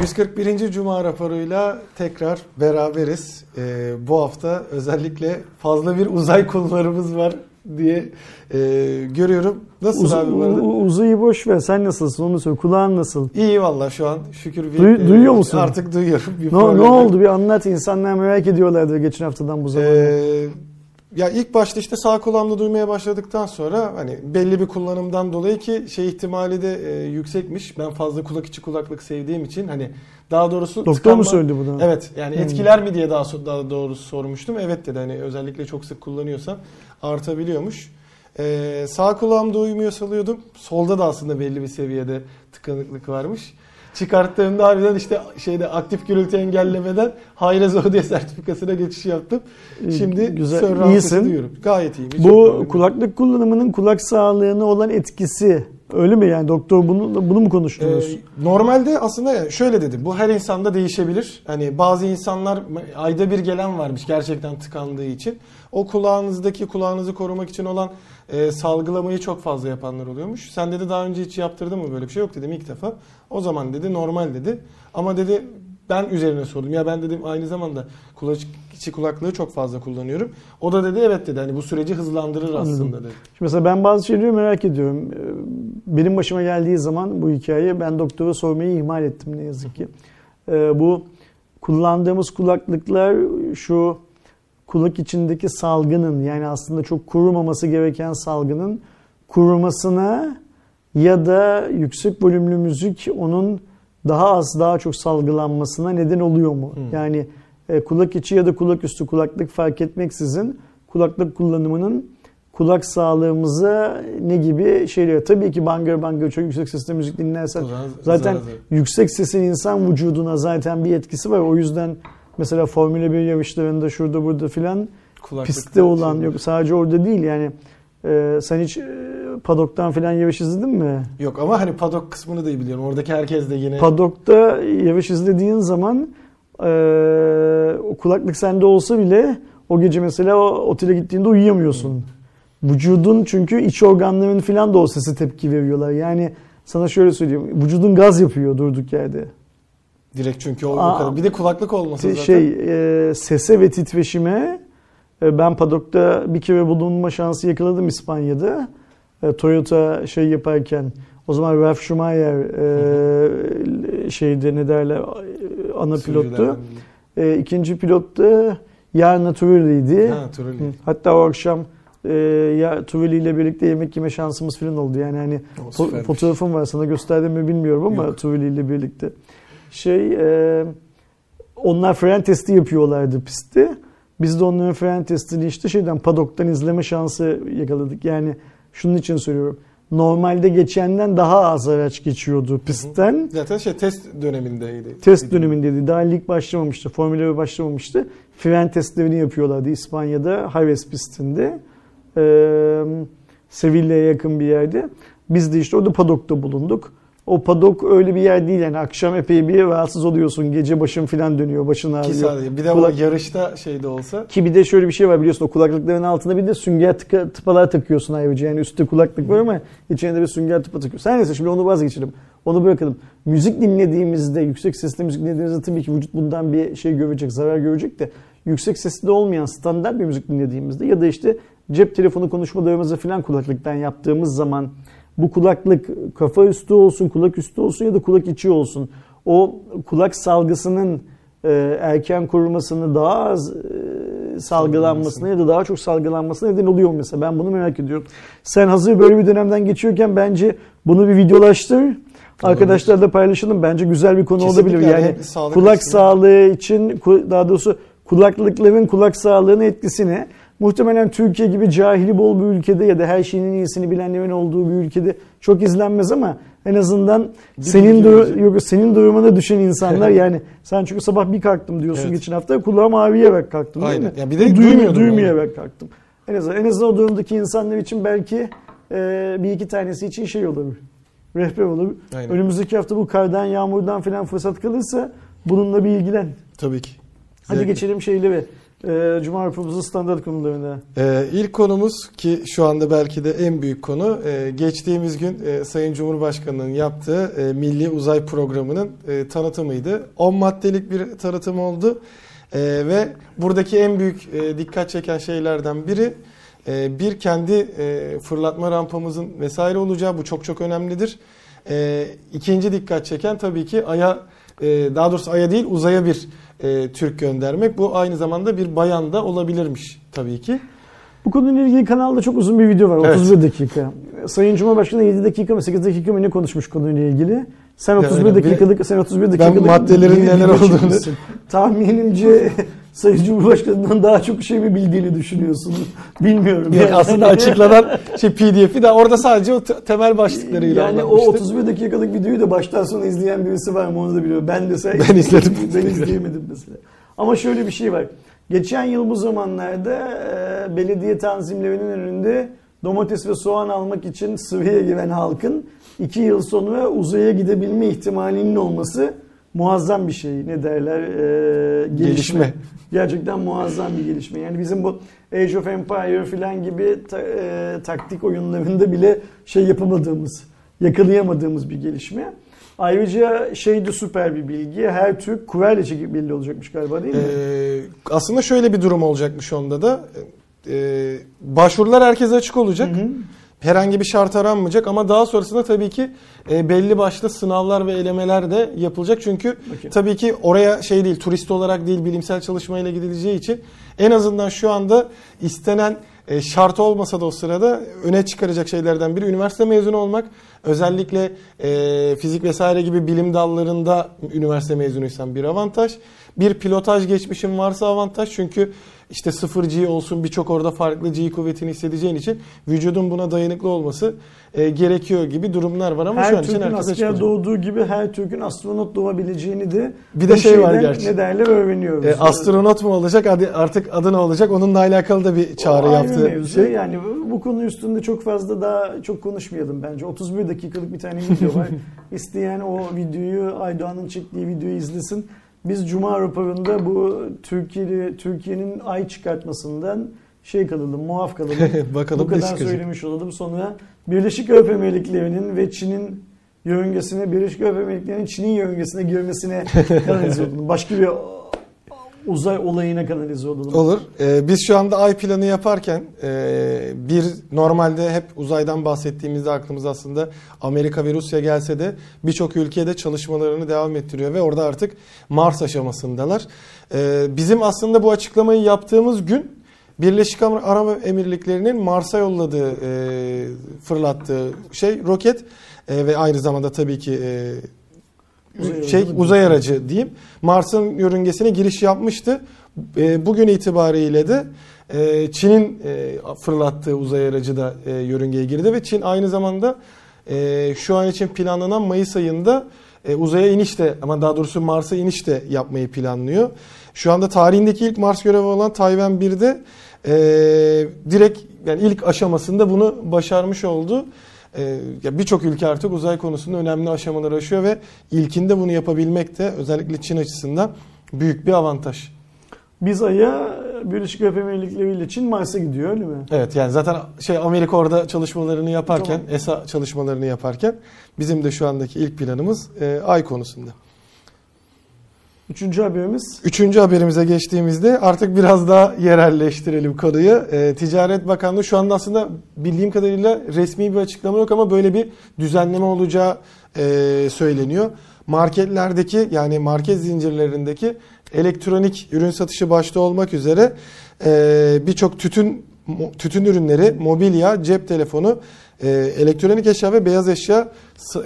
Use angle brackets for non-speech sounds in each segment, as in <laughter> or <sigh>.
141. Cuma raporuyla tekrar beraberiz. Ee, bu hafta özellikle fazla bir uzay konularımız var diye e, görüyorum. Nasıl Uz, abi bu arada? uzayı boş ver. Sen nasılsın onu söyle. Kulağın nasıl? İyi valla şu an şükür bir Duy- duyuyor musun? Artık duyuyorum. Bir Ne, ne oldu bir anlat. İnsanlar merak ediyorlardı geçen haftadan bu zamana. Ee, ya ilk başta işte sağ kulağımda duymaya başladıktan sonra hani belli bir kullanımdan dolayı ki şey ihtimali de e, yüksekmiş. Ben fazla kulak içi kulaklık sevdiğim için hani daha doğrusu Doktor mu tıkanma- söyledi bunu? Evet yani Hmm. etkiler mi diye daha, daha doğrusu sormuştum. Evet dedi hani özellikle çok sık kullanıyorsan artabiliyormuş. Ee, sağ kulağımda uyumuyor salıyordum. Solda da aslında belli bir seviyede tıkanıklık varmış. Çıkarttığımda harbiden işte şeyde aktif gürültü engellemeden Hayrezo diye sertifikasına geçiş yaptım. İyi, Şimdi güzel, Sir iyisin. duyuyorum. Gayet iyiyim. hiç Bu kulaklık kullanımının kulak sağlığına olan etkisi öyle mi yani doktor bunu bunu mu konuştunuz? Ee, normalde aslında yani şöyle dedim. Bu her insanda değişebilir. Hani bazı insanlar ayda bir gelen varmış gerçekten tıkandığı için. O kulağınızdaki kulağınızı korumak için olan e, salgılamayı çok fazla yapanlar oluyormuş. Sen dedi daha önce hiç yaptırdın mı böyle bir şey yok dedim ilk defa. O zaman dedi normal dedi. Ama dedi ben üzerine sordum. Ya ben dedim aynı zamanda kulak içi kulaklığı çok fazla kullanıyorum. O da dedi evet dedi. Hani bu süreci hızlandırır aslında dedi. Şimdi mesela ben bazı şeyleri merak ediyorum. Ee, Benim başıma geldiği zaman bu hikaye ben doktora sormayı ihmal ettim ne yazık ki. Ee, Bu kullandığımız kulaklıklar şu kulak içindeki salgının yani aslında çok kurumaması gereken salgının kurumasına ya da yüksek volümlü müzik onun daha az daha çok salgılanmasına neden oluyor mu? Hmm. Yani e, kulak içi ya da kulak üstü kulaklık fark etmeksizin kulaklık kullanımının kulak sağlığımıza ne gibi şeyler. Tabii ki bangır bangır çok yüksek sesle müzik dinlersen zaten zarar. yüksek sesin insan vücuduna zaten bir etkisi var. O yüzden mesela Formula 1 yarışlarında şurada burada filan pistte olan şey- yok sadece orada değil yani e, sen hiç e, padoktan filan yarış izledin mi? Yok ama hani padok kısmını da iyi biliyorum. Oradaki herkes de yine Padokta yarış izlediğin zaman e, o kulaklık sende olsa bile o gece mesela o otele gittiğinde uyuyamıyorsun. Vücudun çünkü iç organların filan da o sese tepki veriyorlar. Yani sana şöyle söyleyeyim. Vücudun gaz yapıyor durduk yerde. Direkt çünkü o, Aa, kadar. Bir de kulaklık olmasa zaten. Şey e, sese ve titreşime e, ben padokta bir kere bulunma şansı yakaladım İspanya'da. E, Toyota şey yaparken o zaman Ralf Schumacher e, şeyde ne derler ana pilottu. E, ikinci pilot da Yarna Turelli'ydi. Ha Turelli. Hatta o akşam e, ya Turelli ile birlikte yemek yeme şansımız falan oldu. Yani hani O fo- fotoğrafım var sana gösterdim mi bilmiyorum ama Yok. Turelli ile birlikte. Şey e, onlar fren testi yapıyorlardı pistte. Biz de onların fren testini işte şeyden padoktan izleme şansı yakaladık. Yani şunun için söylüyorum. Normalde geçenden daha az araç geçiyordu pistten. Zaten şey test dönemindeydi. Test dönemindeydi. Daha lig başlamamıştı. Formula 1 başlamamıştı. Fren testlerini yapıyorlardı İspanya'da. Harves pistinde. Ee, Sevilla'ya yakın bir yerde. Biz de işte orada padokta bulunduk. O padok öyle bir yer değil yani akşam epey bir rahatsız oluyorsun. Gece başın filan dönüyor, başın Ki ağrıyor. sadece bir de Kulak- o yarışta şeyde olsa Ki bir de şöyle bir şey var biliyorsun o kulaklıkların altında bir de sünger tıka, tıpalar takıyorsun ayrıca. Yani üstte kulaklık var ama içine bir sünger tıpa takıyorsun. Sen neyse şimdi onu vazgeçelim. Onu bırakalım. Müzik dinlediğimizde, yüksek sesle müzik dinlediğimizde tabii ki vücut bundan bir şey görecek, zarar görecek de yüksek sesli olmayan standart bir müzik dinlediğimizde ya da işte cep telefonu konuşmalarımızı falan kulaklıktan yaptığımız zaman bu kulaklık kafa üstü olsun, kulak üstü olsun ya da kulak içi olsun. O kulak salgısının e, erken kurumasını daha az e, salgılanmasına ya da daha çok salgılanmasına neden oluyor mesela? Ben bunu merak ediyorum. Sen hazır böyle bir dönemden geçiyorken bence bunu bir videolaştır. Arkadaşlarla paylaşalım. Bence güzel bir konu Kesinlikle olabilir. Yani sağlık kulak açısından- sağlığı için daha doğrusu kulaklıkların kulak sağlığına etkisini muhtemelen Türkiye gibi cahili bol bir ülkede ya da her şeyin iyisini bilenlerin olduğu bir ülkede çok izlenmez ama en azından Bir senin dur- yok değil durumuna düşen insanlar <laughs> yani sen çünkü sabah bir kalktım diyorsun Evet. geçen hafta kulağım ağrıyarak kalktım değil Aynen. mi? Ya bir de Duymuyor- duymayarak kalktım. En azından, en azından o durumdaki insanlar için belki e, bir iki tanesi için şey olabilir. Rehber olur. Aynen. Önümüzdeki hafta bu kardan, yağmurdan falan fırsat kalırsa bununla bir ilgilen. tabii ki. Hadi Zevkle. geçelim şeylere. E, Cuma Avrupa'mızın standart konularına. Ee, ilk konumuz ki şu anda belki de en büyük konu e, geçtiğimiz gün e, Sayın Cumhurbaşkanı'nın yaptığı e, Milli Uzay Programı'nın e, tanıtımıydı. 10 maddelik bir tanıtım oldu E, ve buradaki en büyük e, dikkat çeken şeylerden biri e, bir kendi e, fırlatma rampamızın vesaire olacağı bu çok çok önemlidir. E, ikinci dikkat çeken tabii ki Ay'a e, daha doğrusu Ay'a değil uzaya bir e, Türk göndermek. Bu aynı zamanda bir bayan da olabilirmiş tabii ki. Bu konuyla ilgili kanalda çok uzun bir video var. Evet. 31 dakika. Sayın Cumhurbaşkanı 7 dakika mı 8 dakika mı ne konuşmuş konuyla ilgili? Sen 31 öyle. dakikalık sen 31 dakikalık maddelerin <laughs> bir neler olduğunu-. Tahminimce <laughs> Sayın Cumhurbaşkanı'ndan daha çok şey mi bildiğini düşünüyorsun? <laughs> Bilmiyorum. Yok, aslında açıklanan <laughs> şey PDF'i de orada sadece o te- temel başlıklarıyla Yani o anlatmıştı. 31 dakikalık videoyu da baştan sona izleyen birisi var mı onu da biliyorum. Ben de say- Ben izledim. <laughs> ben izleyemedim mesela. Ama şöyle bir şey var. Geçen yıl bu zamanlarda e, belediye tanzimlerinin önünde domates ve soğan almak için sıraya giren halkın iki yıl sonra uzaya gidebilme ihtimalinin olması muazzam bir şey. Ne derler? E, gelişme. Gelişme. Gerçekten muazzam bir gelişme. Yani bizim bu Age of Empire falan gibi ta- e, taktik oyunlarında bile şey yapamadığımız, yakalayamadığımız bir gelişme. Ayrıca şey de süper bir bilgi. Her Türk kurayla çekip belli olacakmış galiba değil mi? Ee, aslında şöyle bir durum olacakmış onda da. Ee, başvurular herkese açık olacak. Hı hı. Herhangi bir şart aranmayacak ama daha sonrasında tabii ki e, belli başlı sınavlar ve elemeler de yapılacak. Çünkü Okey. tabii ki oraya şey değil turist olarak değil bilimsel çalışmayla gidileceği için en azından şu anda istenen e, şart olmasa da o sırada öne çıkaracak şeylerden biri üniversite mezunu olmak. Özellikle e, fizik vesaire gibi bilim dallarında üniversite mezunuysan bir avantaj. Bir pilotaj geçmişin varsa avantaj çünkü işte 0 G olsun birçok orada farklı G kuvvetini hissedeceğin için vücudun buna dayanıklı olması e, gerekiyor gibi durumlar var ama şu her an için herkes açık olacak. doğduğu gibi her Türk'ün astronot doğabileceğini de Bir de şey var gerçi. Ne derler öğreniyoruz. E, astronot mu olacak artık adı ne olacak onunla alakalı da bir çağrı O yaptı. mevzu. Şey. Yani bu, bu konu üstünde çok fazla daha çok konuşmayalım bence. 31 dakikalık bir tane video var. <laughs> İsteyen o videoyu Aydoğan'ın çektiği videoyu izlesin. Biz Cuma raporunda bu Türkiye Türkiye'nin ay çıkartmasından şey kalalım, muaf kalalım. <laughs> Bakalım bu kadar söylemiş olalım. Sonra Birleşik Arap Emirlikleri'nin ve Çin'in yörüngesine, Birleşik Arap Emirlikleri'nin Çin'in yörüngesine girmesine <laughs> kanalize olalım. Başka bir uzay olayına kanalize olalım. Olur. Ee, biz şu anda ay planı yaparken e, bir normalde hep uzaydan bahsettiğimizde aklımız aslında Amerika ve Rusya gelse de birçok ülkede çalışmalarını devam ettiriyor ve orada artık Mars aşamasındalar. Ee, bizim aslında bu açıklamayı yaptığımız gün Birleşik Arap Emirlikleri'nin Mars'a yolladığı, e, fırlattığı şey roket e, ve aynı zamanda tabii ki e, Uzay şey uzay aracı diyeyim. Mars'ın yörüngesine giriş yapmıştı. E, bugün itibariyle de e, Çin'in e, fırlattığı uzay aracı da yörüngeye girdi ve Çin aynı zamanda şu an için planlanan Mayıs ayında uzaya iniş de ama daha doğrusu Mars'a iniş de yapmayı planlıyor. Şu anda tarihindeki ilk Mars görevi olan Tayvan 1'de e, direkt yani ilk aşamasında bunu başarmış oldu. Ee, ya birçok ülke artık uzay konusunda önemli aşamalar aşıyor ve ilkinde bunu yapabilmek de özellikle Çin açısından büyük bir avantaj. Biz Ay'a Birleşik Arap Emirlikleri ile Çin Mars'a gidiyor öyle mi? Evet yani zaten şey Amerika orada çalışmalarını yaparken, ESA çalışmalarını yaparken bizim de şu andaki ilk planımız e, ay konusunda. Üçüncü haberimiz Üçüncü haberimize geçtiğimizde artık biraz daha yerelleştirelim konuyu. Ee, Ticaret Bakanlığı şu anda aslında bildiğim kadarıyla resmi bir açıklama yok ama böyle bir düzenleme olacağı e, söyleniyor. Marketlerdeki yani market zincirlerindeki elektronik ürün satışı başta olmak üzere e, birçok tütün tütün ürünleri, mobilya, cep telefonu, e, elektronik eşya ve beyaz eşya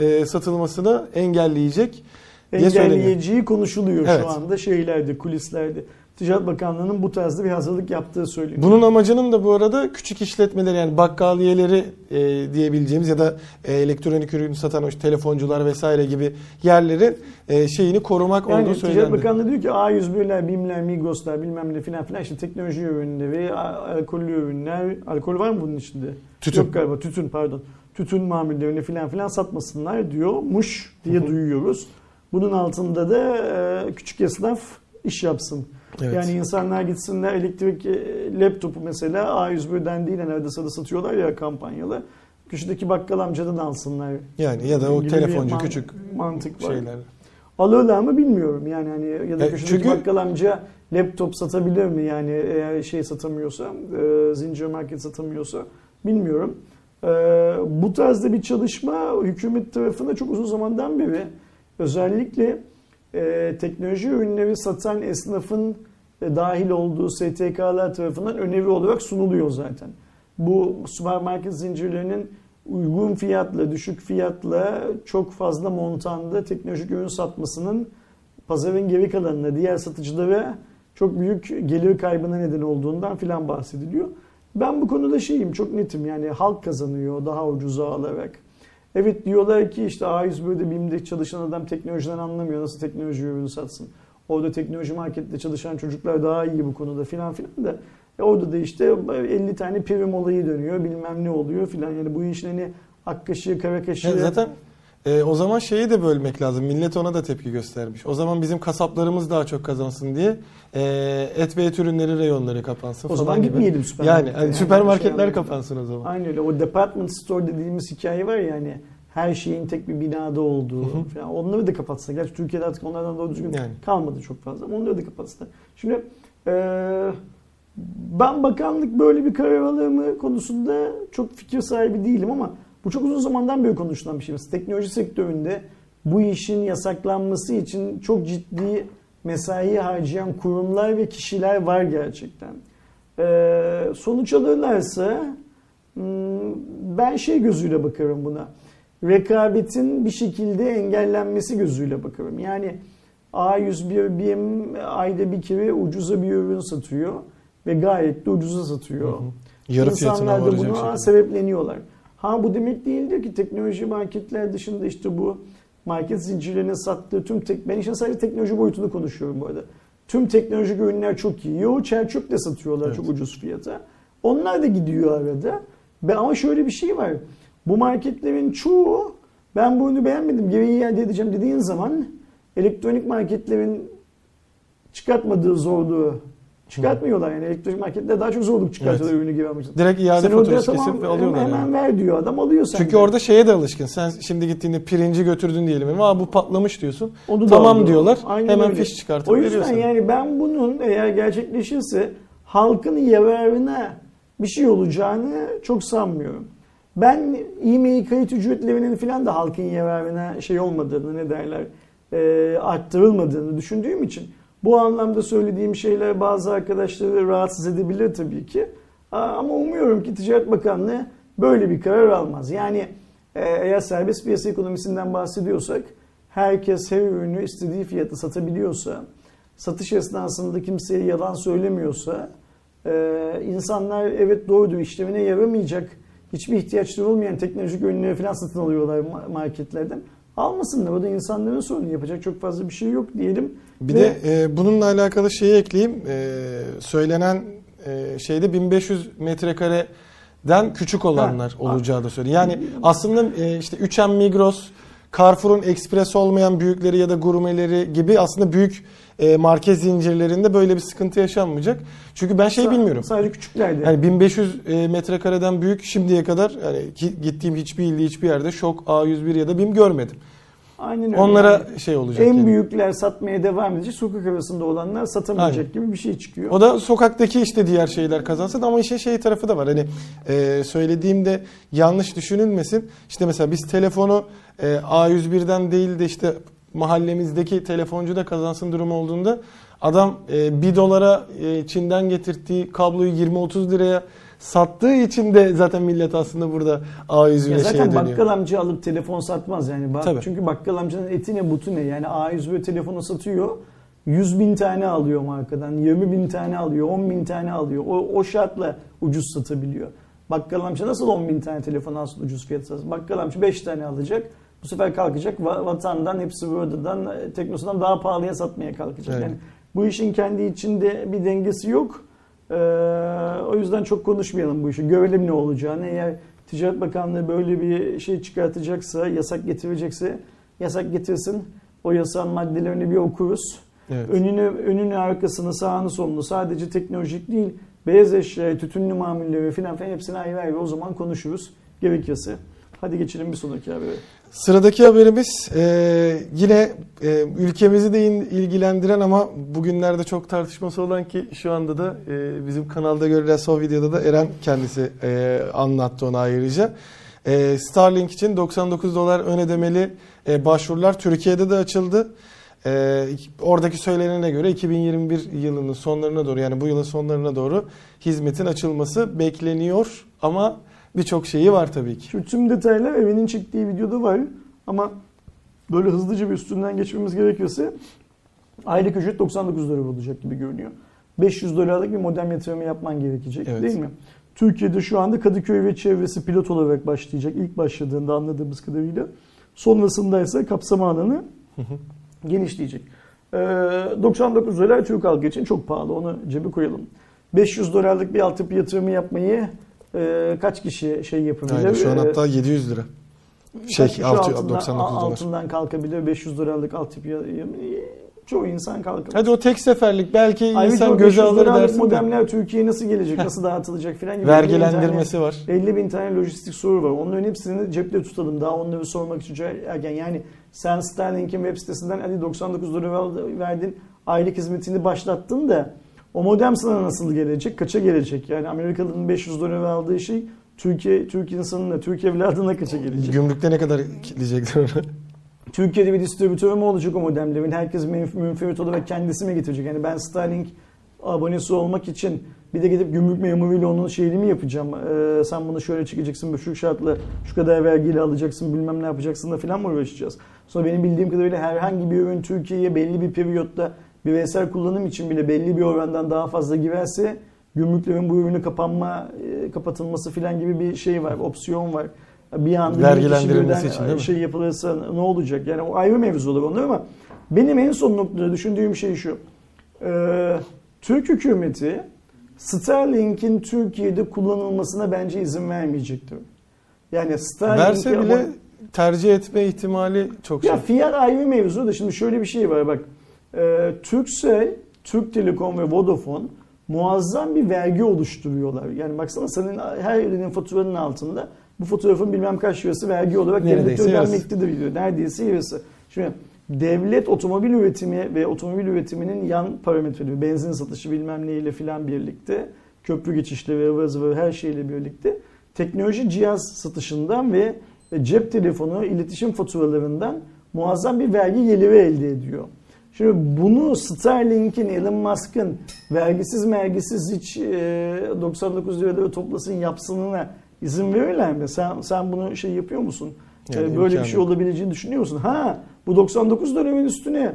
e, satılmasını engelleyecek diye engelleyeceği konuşuluyor Evet. şu anda şeylerde, kulislerde. Ticaret Bakanlığı'nın bu tarzda bir hazırlık yaptığı söyleniyor. Bunun amacının da bu arada küçük işletmeler yani bakkaliyeleri e, diyebileceğimiz ya da e, elektronik ürün satan o işte telefoncular vesaire gibi yerlerin e, şeyini korumak yani olduğu Ticaret söylendi. Bakanlığı diyor ki A101'ler, BİM'ler, Migros'lar bilmem ne filan filan işte teknoloji ürünleri, a- alkollü ürünler, alkol var mı bunun içinde? Tütün. Yok galiba tütün pardon. Tütün mamullerini filan filan satmasınlar diyormuş diye duyuyoruz. Bunun altında da e, küçük esnaf iş yapsın. Evet. Yani insanlar gitsinler elektrik e, laptopu mesela A101'den değil neredeyse de satıyorlar ya kampanyalı. Köşedeki bakkal amcadan alsınlar. Yani ya da o telefoncu man- küçük mantık var. şeyler. Alıyorlar mı bilmiyorum yani hani ya da E, köşedeki çünkü- bakkal amca laptop satabilir mi yani eğer şey satamıyorsa e, zincir market satamıyorsa bilmiyorum. E, bu tarzda bir çalışma hükümet tarafında çok uzun zamandan beri özellikle e, teknoloji ürünleri satan esnafın e, dahil olduğu STK'lar tarafından önevi olarak sunuluyor zaten. Bu süpermarket zincirlerinin uygun fiyatla, düşük fiyatla çok fazla montanda teknolojik ürün satmasının pazarın geri kalanına, diğer satıcılara çok büyük gelir kaybına neden olduğundan filan bahsediliyor. Ben bu konuda şeyim, çok netim yani halk kazanıyor daha ucuza alarak. Evet diyorlar ki işte A101'de BİM'de çalışan adam teknolojiden anlamıyor, nasıl teknoloji ürünü satsın. Orada teknoloji markette çalışan çocuklar daha iyi bu konuda filan filan da e orada da işte 50 tane prim olayı dönüyor bilmem ne oluyor filan yani bu işin hani ak kaşığı kara kaşığı. Ya zaten e, o zaman şeyi de bölmek lazım. Millet ona da tepki göstermiş. O zaman bizim kasaplarımız daha çok kazansın diye e, et ve et ürünleri reyonları kapansın o zaman gibi. gitmeyelim Yani, süpermarkete. hani Yani süpermarketler şey kapansın o zaman. Aynen öyle. O department store dediğimiz hikaye var ya hani her şeyin tek bir binada olduğu Hı hı. falan. Onları da kapatsa. Gerçi Türkiye'de artık onlardan doğru düzgün Yani. kalmadı çok fazla onları da kapatsa. Şimdi eee, ben bakanlık böyle bir karar alır mı konusunda çok fikir sahibi değilim ama bu çok uzun zamandan beri konuşulan bir şey. Mesela teknoloji sektöründe bu işin yasaklanması için çok ciddi mesai harcayan kurumlar ve kişiler var gerçekten. Eee, sonuç alırlarsa hmm, ben şey gözüyle bakarım buna. Rekabetin bir şekilde engellenmesi gözüyle bakarım. Yani A101 BİM ayda bir kere ucuza bir ürün satıyor ve gayet de ucuza satıyor. Hı hı. Yarı İnsanlar da buna şekilde. sebepleniyorlar. Ha bu demek değildir ki teknoloji marketler dışında işte bu market zincirlerinin sattığı tüm tek ben işin sadece teknoloji boyutunu konuşuyorum bu arada. Tüm teknolojik ürünler çok iyi. Yo çerçöp de satıyorlar Evet. çok ucuz fiyata. Onlar da gidiyor arada. Ve ama şöyle bir şey var. Bu marketlerin çoğu ben bu ürünü beğenmedim geri iade edeceğim dediğin zaman elektronik marketlerin çıkartmadığı zorluğu çıkartmıyorlar yani elektronik marketler daha çok zorluk çıkartıyorlar ürünü geri almak için. Direkt iade Sen faturası kesip ve alıyorlar hemen, yani. ver diyor adam alıyor senden. Çünkü orada şeye de alışkın. Sen şimdi gittiğinde pirinci götürdün diyelim. Ama bu patlamış diyorsun. Onu tamam alıyor. diyorlar. Aynen hemen öyle. fiş çıkartıp O yüzden veriyorsun. yani ben bunun eğer gerçekleşirse halkın yararına bir şey olacağını çok sanmıyorum. Ben e-mail kayıt ücretlerinin falan da halkın yararına şey olmadığını ne derler e, arttırılmadığını düşündüğüm için bu anlamda söylediğim şeyler bazı arkadaşları rahatsız edebilir tabii ki. Ama umuyorum ki Ticaret Bakanlığı böyle bir karar almaz. Yani e, eğer serbest piyasa ekonomisinden bahsediyorsak herkes her ürünü istediği fiyata satabiliyorsa, satış esnasında kimseye yalan söylemiyorsa, e, insanlar evet doğrudur işlemine yaramayacak, hiçbir ihtiyaçları olmayan teknolojik ürünleri falan satın alıyorlar ma- marketlerden. Almasınlar. O da insanların sorunu. Yapacak çok fazla bir şey yok diyelim. Bir Ve- de e, bununla alakalı şeyi ekleyeyim. E, söylenen e, şeyde 1500 metrekareden küçük olanlar Ha. olacağı da söyleniyor. Yani aslında e, işte 3M Migros, Carrefour'un ekspres olmayan büyükleri ya da gurmeleri gibi aslında büyük e, market zincirlerinde böyle bir sıkıntı yaşanmayacak. Çünkü ben şey Sa- bilmiyorum. Sadece küçüklerde. Yani 1500 e, metrekareden büyük şimdiye kadar yani gittiğim hiçbir ilde hiçbir yerde şok A101 ya da BİM görmedim. Aynen öyle. Onlara Yani şey olacak. en yani. büyükler satmaya devam edecek. Sokak arasında olanlar satamayacak Aynen. gibi bir şey çıkıyor. O da sokaktaki işte diğer şeyler kazansın ama işin şey tarafı da var. Hani e, söylediğimde yanlış düşünülmesin. İşte mesela biz telefonu e, A101'den değil de işte mahallemizdeki telefoncu da kazansın durumu olduğunda adam e, 1 dolara e, Çin'den getirdiği kabloyu 20-30 liraya sattığı için de zaten millet aslında burada Ya A101'e şeye zaten dönüyor. bakkal amca alıp telefon satmaz yani. Tabii. çünkü bakkal amcanın eti ne butu ne yani A101 telefonu satıyor. 100 bin tane alıyor markadan, 20 bin tane alıyor, 10 bin tane alıyor. O, o şartla ucuz satabiliyor. Bakkal amca nasıl 10 bin tane telefon alsın ucuz fiyat satsın? Bakkal amca 5 tane alacak. Bu sefer kalkacak Va- Vatan'dan, hepsi buradan, Teknosa'dan daha pahalıya satmaya kalkacak. Evet. Yani bu işin kendi içinde bir dengesi yok. Ee, o yüzden çok konuşmayalım bu işi. Görelim ne olacağını. Eğer Ticaret Bakanlığı böyle bir şey çıkartacaksa, yasak getirecekse yasak getirsin. O yasağın maddelerini bir okuruz. Evet. Önünü, önünü, arkasını, sağını, solunu sadece teknolojik değil, beyaz eşya, tütünlü mamulleri falan filan hepsini ayrı ayrı o zaman konuşuruz gerekirse. Hadi geçelim bir sonraki habere. Sıradaki haberimiz e, yine e, ülkemizi de ilgilendiren ama bugünlerde çok tartışması olan ki şu anda da e, bizim kanalda görülen son videoda da Eren kendisi e, anlattı onu ayrıca. E, Starlink için 99 dolar ön ödemeli e, başvurular Türkiye'de de açıldı. E, oradaki söylenene göre 2021 yılının sonlarına doğru yani bu yılın sonlarına doğru hizmetin açılması bekleniyor ama birçok şeyi var tabii ki. Şu tüm detaylar evinin çektiği videoda var ama böyle hızlıca bir üstünden geçmemiz gerekirse aylık ücret 99 dolar olacak gibi görünüyor. 500 dolarlık bir modem yatırımı yapman gerekecek Evet. değil mi? Türkiye'de şu anda Kadıköy ve çevresi pilot olarak başlayacak. İlk başladığında anladığımız kadarıyla. Sonrasında ise kapsam alanı genişleyecek. Ee, 99 dolar Türk halkı için çok pahalı. Onu cebe koyalım. 500 dolarlık bir altyapı yatırımı yapmayı e, kaç kişi şey yapabilir? Aynen şu an Ee, hatta 700 lira. Şey Kaç kişi 6, altından, 99 dolar. altından kalkabilir 500 dolarlık altyapı çoğu insan kalkamaz. Hadi o tek seferlik belki Ayrıca insan göze 500 alır dersin de. modemler Türkiye'ye nasıl gelecek, nasıl dağıtılacak filan gibi 50 bin Vergilendirmesi var. tane, 50 bin tane lojistik soru var. Onların hepsini cepte tutalım. Daha onları sormak için erken. Yani sen Starlink'in web sitesinden hadi 99 dolar al- verdin, aylık hizmetini başlattın da o modem sana nasıl gelecek, kaça gelecek? Yani Amerikalı'nın 500 dolar aldığı şey Türkiye Türk insanına, Türk evladına kaça gelecek? Gümrükte ne kadar kitleyecekler onu? Türkiye'de bir distribütör mü olacak o modemlerin? Herkes münf- münferit olarak kendisi mi getirecek? Yani ben Starlink abonesi olmak için bir de gidip gümrük memuruyla onun şeyini mi yapacağım? Ee, sen bunu şöyle çekeceksin, şu şartla şu kadar vergiyle alacaksın, bilmem ne yapacaksın da falan mı uğraşacağız? Sonra benim bildiğim kadarıyla herhangi bir ürün Türkiye'ye belli bir periyotta bireysel kullanım için bile belli bir orandan daha fazla girerse gümrüklerin bu ürünü kapanma, e, kapatılması falan gibi bir şey var, opsiyon var. Bir anda bir Vergilendirilmesi için değil mi? şey yapılırsa ne olacak? Yani o ayrı mevzular onlar ama benim en son noktada düşündüğüm şey şu. Ee, Türk hükümeti Starlink'in Türkiye'de kullanılmasına bence izin vermeyecektir. Yani Starlink'e Verse bile tercih etme ihtimali çok ya şey. fiyat ayrı mevzu da şimdi şöyle bir şey var bak. Ee, Turkcell, Türk Telekom ve Vodafone muazzam bir vergi oluşturuyorlar. Yani baksana senin her ürünün faturanın altında bu fotoğrafın bilmem kaç lirası vergi olarak devlete ödenmektedir diyor. Neredeyse yarısı. Şimdi devlet otomobil üretimi ve otomobil üretiminin yan parametreleri, benzin satışı bilmem neyle filan birlikte, köprü geçişleri, ıvır zıvır her şeyle birlikte teknoloji cihaz satışından ve cep telefonu iletişim faturalarından muazzam bir vergi geliri elde ediyor. Şimdi bunu Starlink'in, Elon Musk'ın vergisiz mergisiz hiç e, 99 liraları toplasın yapsınına izin verirler mi? Sen, sen bunu şey yapıyor musun? E, Yani böyle bir şey yok. olabileceğini düşünüyor musun? Ha bu 99 dönemin üstüne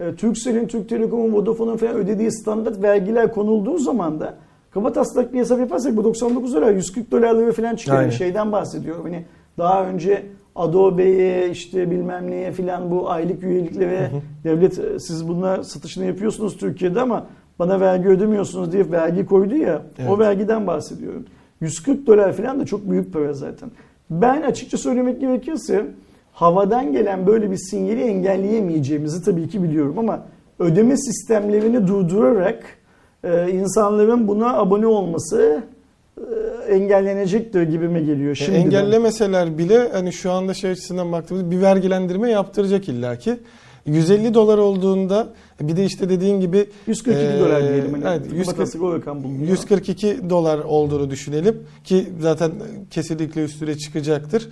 e, Turkcell'in, Türk Telekom'un, Vodafone'un falan ödediği standart vergiler konulduğu zaman da kaba taslak bir hesap yaparsak bu 99 dolar 140 dolarları falan çıkıyor. Aynen. Şeyden bahsediyorum. Hani daha önce Adobe'ye işte bilmem neye filan bu aylık üyeliklere devlet e, siz bunlar satışını yapıyorsunuz Türkiye'de ama bana vergi ödemiyorsunuz diye vergi koydu ya Evet. o vergiden bahsediyorum. 140 dolar falan da çok büyük para zaten. Ben açıkça söylemek gerekirse havadan gelen böyle bir sinyali engelleyemeyeceğimizi tabii ki biliyorum ama ödeme sistemlerini durdurarak e, insanların buna abone olması e, engellenecektir gibime geliyor. E, Şimdiden. engellemeseler bile hani şu anda şey açısından baktığımızda bir vergilendirme yaptıracak illaki. 150 dolar olduğunda bir de işte dediğin gibi 142 e, dolar diyelim. Hani evet, 140, 140 o rakam bulunuyor. 142 dolar olduğunu düşünelim ki zaten kesinlikle üstüne çıkacaktır.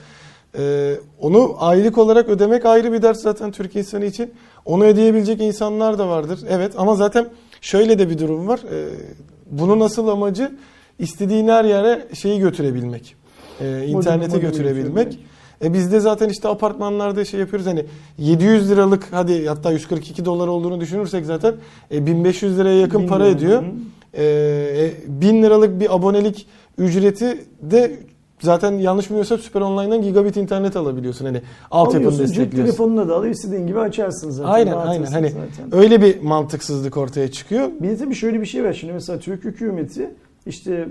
Ee, onu aylık olarak ödemek ayrı bir dert zaten Türk insanı için. Onu ödeyebilecek insanlar da vardır. Evet ama zaten şöyle de bir durum var. Ee, bunun asıl amacı istediğin her yere şeyi götürebilmek. İnternete modemi götürebilmek. E biz de zaten işte apartmanlarda şey yapıyoruz hani 700 liralık hadi hatta 142 dolar olduğunu düşünürsek zaten e, 1500 liraya yakın Bin para lira. ediyor. E, 1000 liralık bir abonelik ücreti de zaten yanlış bilmiyorsam Süper Online'dan gigabit internet alabiliyorsun. Hani altyapını Alıyorsun, cep destekliyorsun. telefonuna da alıp istediğin gibi açarsın zaten. Aynen aynen hani zaten. öyle bir mantıksızlık ortaya çıkıyor. Bir de tabii şöyle bir şey var. Şimdi mesela Türk hükümeti işte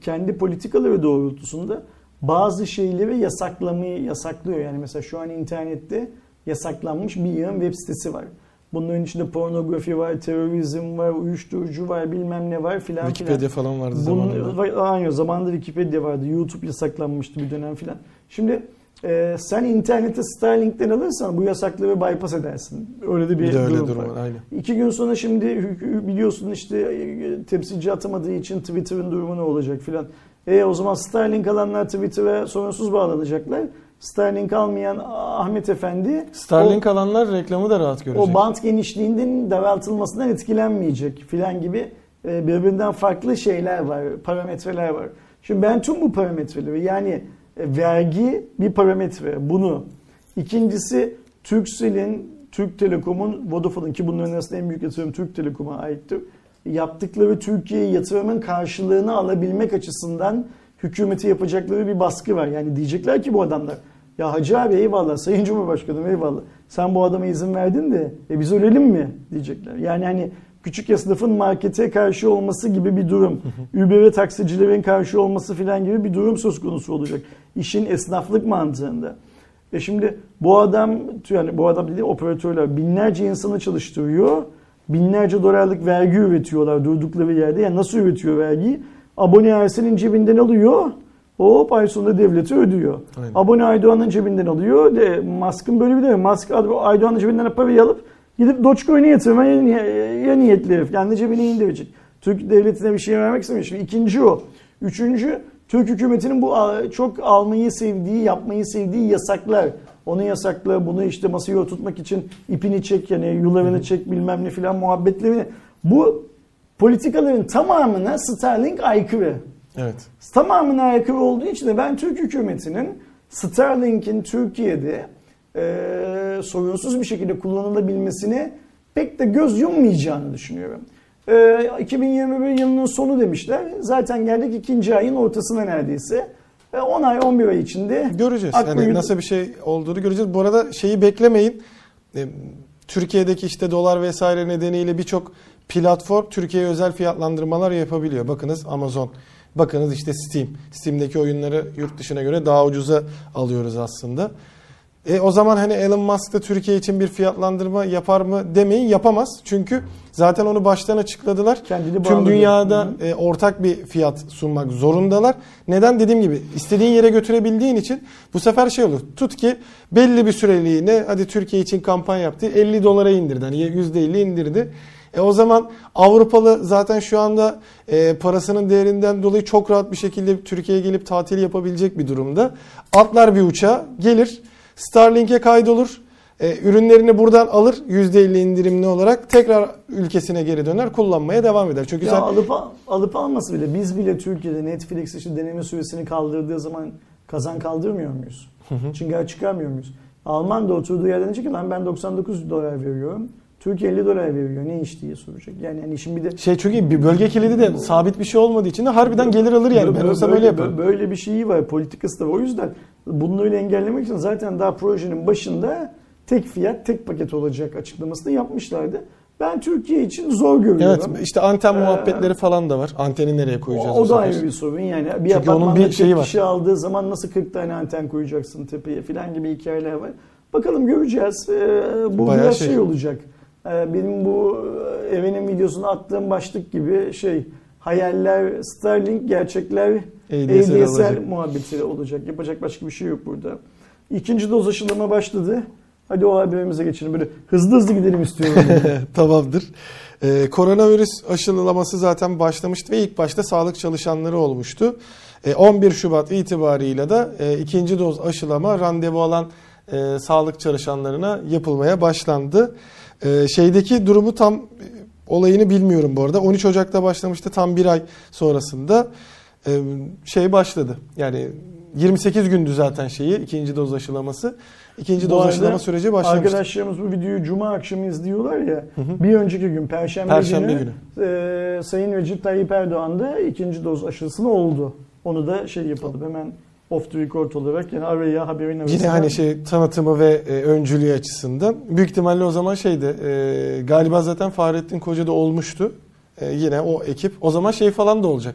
kendi politikaları doğrultusunda bazı şeyleri yasaklamayı yasaklıyor. Yani mesela şu an internette yasaklanmış bir yığın web sitesi var. Bunların içinde pornografi var, terörizm var, uyuşturucu var, bilmem ne var filan filan. Wikipedia falan vardı Bunun, zamanında. aynı zamanında Wikipedia vardı. YouTube yasaklanmıştı bir dönem filan. Şimdi e, sen internete Starlink'ten alırsan bu yasakları bypass edersin. Öyle de bir, Bir de öyle durum, durum var. Aynen. İki gün sonra şimdi biliyorsun işte e, temsilci atamadığı için Twitter'ın durumu ne olacak filan. E o zaman Starlink alanlar Twitter'a sorunsuz bağlanacaklar. Starlink almayan Ahmet Efendi Starlink alanlar reklamı da rahat o, görecek. o bant genişliğinin daraltılmasından etkilenmeyecek filan gibi e, birbirinden farklı şeyler var, parametreler var. Şimdi ben tüm bu parametreleri yani vergi bir parametre bunu. İkincisi Turkcell'in, Türk Telekom'un, Vodafone'un ki bunların arasında en büyük yatırım Türk Telekom'a aittir. Yaptıkları Türkiye'ye yatırımın karşılığını alabilmek açısından hükümeti yapacakları bir baskı var. Yani diyecekler ki bu adamlar ya Hacı abi eyvallah Sayın Cumhurbaşkanım eyvallah. Sen bu adama izin verdin de e biz ölelim mi diyecekler. Yani hani küçük esnafın markete karşı olması gibi bir durum. Uber'e taksicilerin karşı olması filan gibi bir durum söz konusu olacak. İşin esnaflık mantığında. E şimdi bu adam yani bu adam dediğim operatörler binlerce insanı çalıştırıyor. Binlerce dolarlık vergi üretiyorlar durdukları yerde. Yani nasıl üretiyor vergiyi? Abone Ersen'in cebinden alıyor. Hop ay sonunda devleti ödüyor. Aynen. Abone Aydoğan'ın cebinden alıyor. De, Musk'ın böyle bir de Musk Aydoğan'ın cebinden parayı alıp gidip Dogecoin'e yatırmaya ya niyetli herif. Kendi cebine indirecek. Türk devletine bir şey vermek istemiyor. Şimdi ikinci o. Üçüncü Türk hükümetinin bu çok almayı sevdiği, yapmayı sevdiği yasaklar. Onu yasakla, bunu işte masaya oturtmak için ipini çek yani yularını çek bilmem ne filan muhabbetlerini. Bu politikaların tamamına Starlink aykırı. Evet. Tamamına aykırı olduğu için de ben Türk hükümetinin Starlink'in Türkiye'de e, sorunsuz bir şekilde kullanılabilmesine pek de göz yummayacağını düşünüyorum. E, 2021 yılının sonu demişler. Zaten geldik ikinci ayın ortasına neredeyse. E, 10 ay 11 ay içinde Göreceğiz. Akkuyu- Yani nasıl bir şey olduğunu göreceğiz. Bu arada şeyi beklemeyin. E, Türkiye'deki işte dolar vesaire nedeniyle birçok platform Türkiye'ye özel fiyatlandırmalar yapabiliyor. Bakınız Amazon. Bakınız işte Steam. Steam'deki oyunları yurt dışına göre daha ucuza alıyoruz aslında. E, o zaman hani Elon Musk da Türkiye için bir fiyatlandırma yapar mı demeyin yapamaz. Çünkü zaten onu baştan açıkladılar. Kendini Tüm dünyada e, ortak bir fiyat sunmak zorundalar. Neden dediğim gibi istediğin yere götürebildiğin için bu sefer şey olur. Tut ki belli bir süreliğine hadi Türkiye için kampanya yaptı 50 dolara indirdi. Hani %50 indirdi. E o zaman Avrupalı zaten şu anda e, parasının değerinden dolayı çok rahat bir şekilde Türkiye'ye gelip tatil yapabilecek bir durumda. Atlar bir uçağa gelir Starlink'e kaydolur. E, ürünlerini buradan alır %50 indirimli olarak tekrar ülkesine geri döner kullanmaya devam eder. Çünkü Ya sen alıp alıp alması bile biz bile Türkiye'de Netflix işte deneme süresini kaldırdığı zaman kazan kaldırmıyor muyuz? Çıngır çıkarmıyor muyuz? Alman da oturduğu yerden diyecek ki lan ben 99 dolar veriyorum. Türkiye 50 dolar veriyor. Ne iş diye soracak. Yani hani şimdi bir de Şey çünkü bir bölge kilidi de sabit bir şey olmadığı için de harbiden gelir alır yani. Ben Böyle- olsam böyle, öyle yaparım. Böyle bir şeyi var. Politikası da var. O yüzden bunları engellemek için zaten daha projenin başında tek fiyat, tek paket olacak açıklamasını yapmışlardı. Ben Türkiye için zor görüyorum. Evet işte anten Ee, muhabbetleri falan da var. Anteni nereye O, koyacağız? o bu da ayrı bir sorun yani. Bir Çünkü onun bir şeyi var. kişi aldığı zaman nasıl 40 tane anten koyacaksın tepeye falan gibi hikayeler var. Bakalım göreceğiz. Ee, bu Bayağı biraz şey. şey. olacak. Ee, benim bu e, evinin videosunu attığım başlık gibi şey hayaller Starlink, gerçekler ADSL ADSL, olacak. muhabbeti olacak. Yapacak başka bir şey yok burada. İkinci doz aşılama başladı. Hadi o haberimize geçelim. Böyle hızlı hızlı gidelim istiyorum. <laughs> Tamamdır. Ee, koronavirüs aşılaması zaten başlamıştı ve ilk başta sağlık çalışanları olmuştu. Ee, 11 Şubat itibarıyla da e, ikinci doz aşılama randevu alan e, sağlık çalışanlarına yapılmaya başlandı. Ee, şeydeki durumu tam e, olayını bilmiyorum bu arada. 13 Ocak'ta başlamıştı tam bir ay sonrasında e, şey başladı. Yani 28 gündü zaten şeyi ikinci doz aşılaması. İkinci Bu doz aşılama süreci başlamıştı. Arkadaşlarımız bu videoyu Cuma akşamı izliyorlar ya. Bir önceki gün Perşembe, Perşembe günü, e, Sayın Recep Tayyip Erdoğan da ikinci doz aşısını oldu. Onu da şey yapalım hemen off the record olarak yani araya haberin arasına. Yine hani şey tanıtımı ve e, öncülüğü açısından. Büyük ihtimalle o zaman şeydi e, galiba zaten Fahrettin Koca da olmuştu. E, yine o ekip. O zaman şey falan da olacak.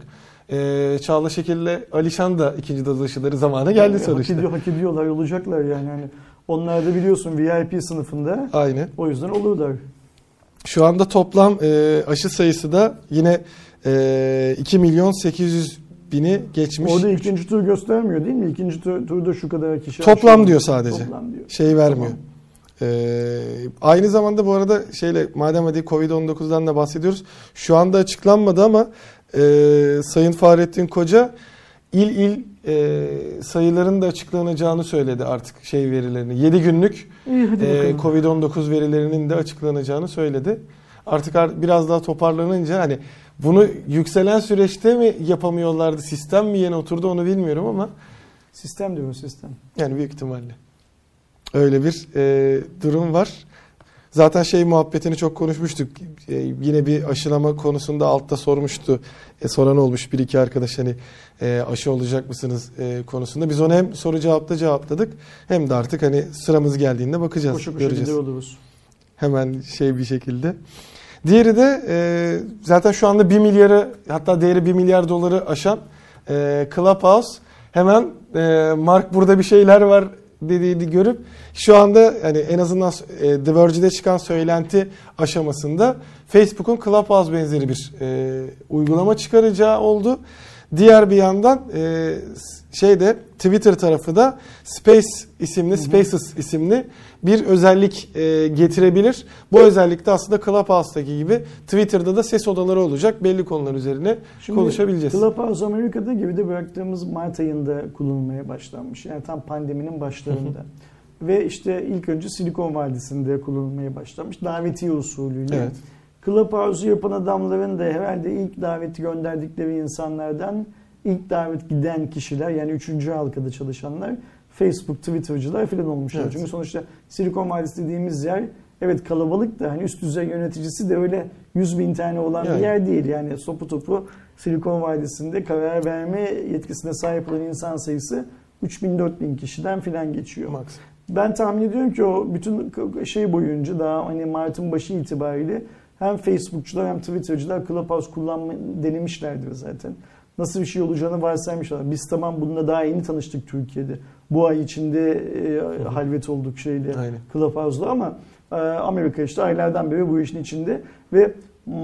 E, Çağla Şekil'le Alişan da ikinci doz aşıları zamanı geldi hak sonuçta. ediyor, hak ediyorlar olacaklar yani. Hani onlar da biliyorsun VIP sınıfında. Aynen. O yüzden olurlar. Şu anda toplam e, aşı sayısı da yine e, 2 milyon 800 bini geçmiş. Orada ikinci tur göstermiyor değil mi? İkinci tur, turda şu kadar kişi. Toplam diyor sadece. Toplam diyor. Şey vermiyor. Tamam. Ee, aynı zamanda bu arada şeyle madem hadi Covid-19'dan da bahsediyoruz. Şu anda açıklanmadı ama e, Sayın Fahrettin Koca il il e, sayıların da açıklanacağını söyledi artık şey verilerini. 7 günlük İyi e, bakalım. Covid-19 verilerinin de açıklanacağını söyledi. Artık ar- biraz daha toparlanınca hani bunu yükselen süreçte mi yapamıyorlardı, sistem mi yeni oturdu onu bilmiyorum ama Sistem diyor sistem. yani büyük ihtimalle. Öyle bir e, durum var. Zaten şey muhabbetini çok konuşmuştuk. E, yine bir aşılama konusunda altta sormuştu. E, soran olmuş bir iki arkadaş hani e, aşı olacak mısınız e, konusunda. Biz onu hem soru cevapta cevapladık hem de artık hani sıramız geldiğinde bakacağız, Koşu koşu göreceğiz. oluruz. Hemen şey bir şekilde. Diğeri de e, zaten şu anda 1 milyarı hatta değeri 1 milyar doları aşan e, Clubhouse hemen e, Mark burada bir şeyler var dediğini görüp şu anda hani en azından e, The Verge'de çıkan söylenti aşamasında Facebook'un Clubhouse benzeri bir e, uygulama çıkaracağı oldu. Diğer bir yandan e, şeyde Twitter tarafı da Space isimli, Spaces isimli bir özellik e, getirebilir. Bu özellik de aslında Clubhouse'daki gibi Twitter'da da ses odaları olacak. Belli konular üzerine Şimdi konuşabileceğiz. Clubhouse Amerika'da gibi de bıraktığımız Mart ayında kullanılmaya başlanmış. Yani tam pandeminin başlarında. Ve işte ilk önce Silikon Vadisi'nde kullanılmaya başlanmış. Davetiye usulüyle. Evet. Clubhouse'u yapan adamların da herhalde ilk daveti gönderdikleri insanlardan ilk davet giden kişiler yani üçüncü halkada çalışanlar Facebook, Twitter'cılar falan olmuşlar. Evet. Çünkü sonuçta Silikon Vadisi dediğimiz yer evet kalabalık da hani üst düzey yöneticisi de öyle 100 bin tane olan Yani. bir yer değil. Yani sopu topu Silikon Vadisi'nde karar verme yetkisine sahip olan insan sayısı 3000-4000 kişiden filan geçiyor. Max. Ben tahmin ediyorum ki o bütün şey boyunca daha hani Mart'ın başı itibariyle hem Facebook'cular hem Twitter'cılar Clubhouse kullanma denemişlerdir zaten. Nasıl bir şey olacağını varsaymışlar. Biz tamam bununla daha yeni tanıştık Türkiye'de. Bu ay içinde e, halvet olduk şeyle Aynen. Clubhouse'la ama e, Amerika işte aylardan beri bu işin içinde ve mm,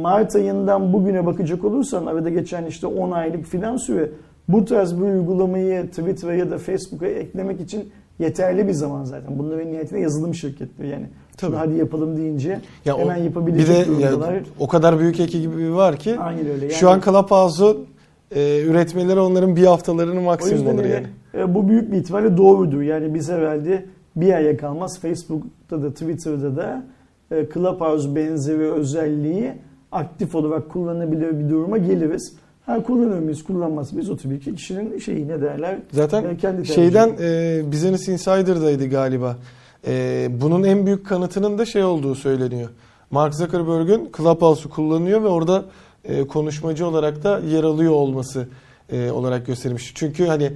Mart ayından bugüne bakacak olursan arada geçen işte 10 aylık filan süre bu tarz bir uygulamayı Twitter'a ya da Facebook'a eklemek için yeterli bir zaman zaten. Bunların niyetine yazılım şirketleri yani. Tabii. Hadi yapalım deyince Ya o- hemen bir yapabilecek de ya, o kadar büyük ekibi var ki Aynen öyle. şu an Clubhouse'un e, üretmeleri onların bir haftalarının O maksimum olur yani. e, bu büyük bir ihtimalle doğrudur. Yani biz herhalde bir aya kalmaz Facebook'ta da Twitter'da da e, Clubhouse benzeri özelliği aktif olarak kullanabilir bir duruma geliriz. Ha kullanır mıyız, kullanmaz mıyız? O tabii ki kişinin şeyi ne derler? Zaten Yani kendi şeyden e, Business Insider'daydı galiba. E, bunun en büyük kanıtının da şey olduğu söyleniyor. Mark Zuckerberg'ün Clubhouse'u kullanıyor ve orada e, konuşmacı olarak da yer alıyor olması e, olarak gösterilmiş. Çünkü hani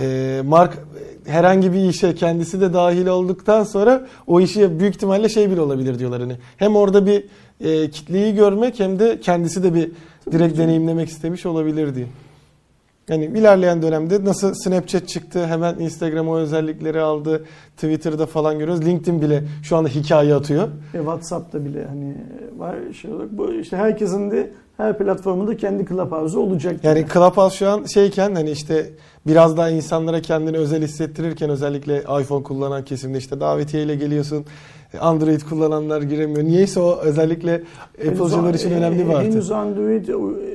e, Mark herhangi bir işe kendisi de dahil olduktan sonra o işi büyük ihtimalle şey bile olabilir diyorlar hani. Hem orada bir e, kitleyi görmek hem de kendisi de bir direkt deneyimlemek istemiş olabilir diye. Yani ilerleyen dönemde nasıl Snapchat çıktı hemen Instagram o özellikleri aldı. Twitter'da falan görüyoruz. LinkedIn bile şu anda hikaye atıyor. E, WhatsApp'ta bile hani var şey olarak. Bu işte herkesin de her platformunda kendi Clubhouse'u olacak. Yani Clubhouse şu an şeyken hani işte biraz daha insanlara kendini özel hissettirirken özellikle iPhone kullanan kesimde işte davetiyeyle geliyorsun. Android kullananlar giremiyor. Niyeyse o özellikle Apple'cılar için önemli bir e, artı. Henüz Android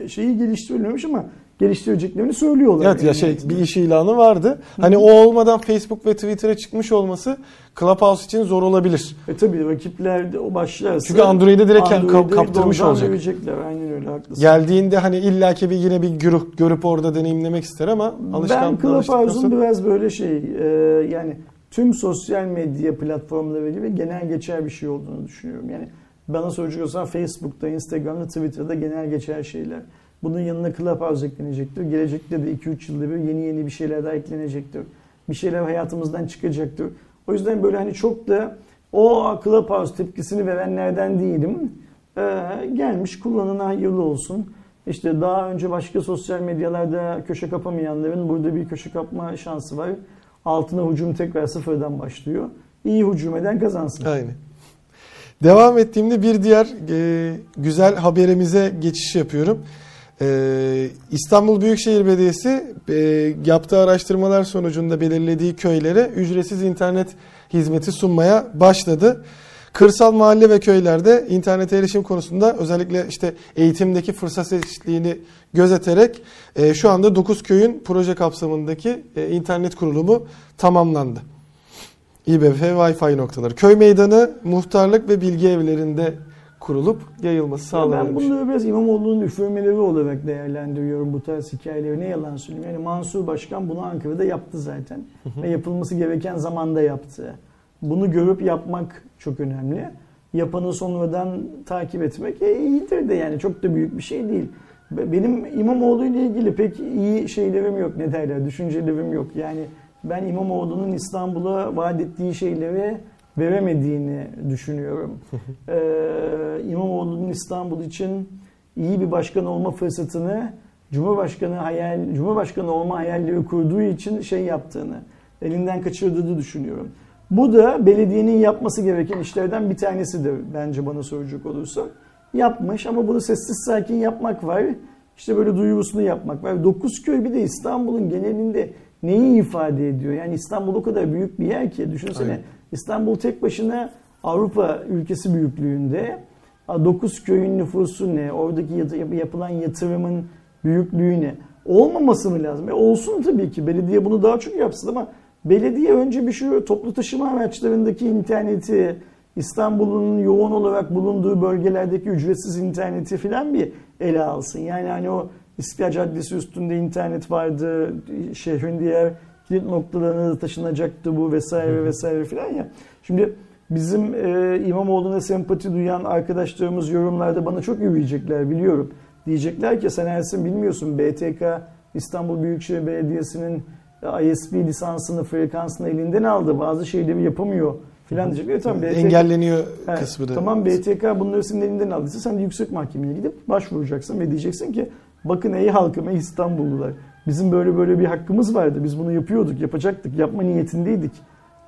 şeyi geliştirilmemiş ama geliştireceklerini söylüyorlar. Evet ya şey bir iş ilanı vardı. Hani o olmadan Facebook ve Twitter'a çıkmış olması Clubhouse için zor olabilir. E tabii rakipler de o başlarsa Çünkü Android'e direkt Android'i kap- kaptırmış olacak. verecekler. Aynen öyle haklısın. Geldiğinde hani illaki bir yine bir güruh görüp orada deneyimlemek ister ama ben alışkanlıkla alıştıktan Clubhouse'un biraz böyle şey e, yani tüm sosyal medya platformları gibi genel geçer bir şey olduğunu düşünüyorum. Yani bana soracak olsan Facebook'ta, Instagram'da, Twitter'da genel geçer şeyler. Bunun yanına Clubhouse eklenecektir. Gelecekte de 2-3 yılda bir yeni yeni bir şeyler daha eklenecektir. Bir şeyler hayatımızdan çıkacaktır. O yüzden böyle hani çok da o Clubhouse tepkisini verenlerden değilim. Ee, gelmiş kullanına hayırlı olsun. İşte daha önce başka sosyal medyalarda köşe kapamayanların burada bir köşe kapma şansı var. Altına hücum tekrar sıfırdan başlıyor. İyi hücum eden kazansın. Aynen. Devam ettiğimde bir diğer e, güzel haberimize geçiş yapıyorum. E, İstanbul Büyükşehir Belediyesi e, yaptığı araştırmalar sonucunda belirlediği köylere ücretsiz internet hizmeti sunmaya başladı. Kırsal mahalle ve köylerde internet erişim konusunda özellikle işte eğitimdeki fırsat eşitliğini gözeterek e, şu anda 9 köyün proje kapsamındaki e, internet kurulumu tamamlandı. İBF Wi-Fi noktaları. Köy meydanı, muhtarlık ve bilgi evlerinde kurulup yayılması Ben sağlanmış. bunları biraz İmamoğlu'nun üfürmeleri olarak değerlendiriyorum bu tarz hikayeleri. Ne yalan söyleyeyim. Yani Mansur Başkan bunu Ankara'da yaptı zaten. Ve yapılması gereken zamanda yaptı. Bunu görüp yapmak çok önemli. Yapanı sonradan takip etmek e, iyidir de yani çok da büyük bir şey değil. Be- Benim İmamoğlu ile ilgili pek iyi şeylerim yok ne derler düşüncelerim yok. Yani ben İmamoğlu'nun İstanbul'a vaat ettiği şeyleri veremediğini düşünüyorum. ee, İmamoğlu'nun İstanbul için iyi bir başkan olma fırsatını Cumhurbaşkanı hayal Cumhurbaşkanı olma hayalleri kurduğu için şey yaptığını, elinden kaçırdığını düşünüyorum. Bu da belediyenin yapması gereken işlerden bir tanesidir bence bana soracak olursa. Yapmış ama bunu sessiz sakin yapmak var. İşte böyle duyurusunu yapmak var. Dokuzköy bir de İstanbul'un genelinde neyi ifade ediyor? Yani İstanbul o kadar büyük bir yer ki düşünsene Aynen. İstanbul tek başına Avrupa ülkesi büyüklüğünde. Dokuz köyün nüfusu ne? Oradaki yapılan yatırımın büyüklüğü ne? Olmaması mı lazım? E olsun tabii ki. Belediye bunu daha çok yapsın ama belediye önce bir şu toplu taşıma araçlarındaki interneti, İstanbul'un yoğun olarak bulunduğu bölgelerdeki ücretsiz interneti filan bir ele alsın. Yani hani o İstiklal Caddesi üstünde internet vardı, şehrin diğer kilit noktalarına da taşınacaktı bu vesaire vesaire filan ya. Şimdi bizim e, İmamoğlu'na sempati duyan arkadaşlarımız yorumlarda bana çok yürüyecekler biliyorum. Diyecekler ki sen Ersin bilmiyorsun BTK İstanbul Büyükşehir Belediyesi'nin ISP lisansını, frekansını elinden aldı. Bazı şeyleri yapamıyor filan diyecekler. E, tamam, BTK Engelleniyor Evet, kısmı da. Tamam BTK bunları senin elinden aldıysa sen de yüksek mahkemeye gidip başvuracaksın ve diyeceksin ki bakın ey halkım ey İstanbullular bizim böyle böyle bir hakkımız vardı. Biz bunu yapıyorduk, yapacaktık, yapma niyetindeydik.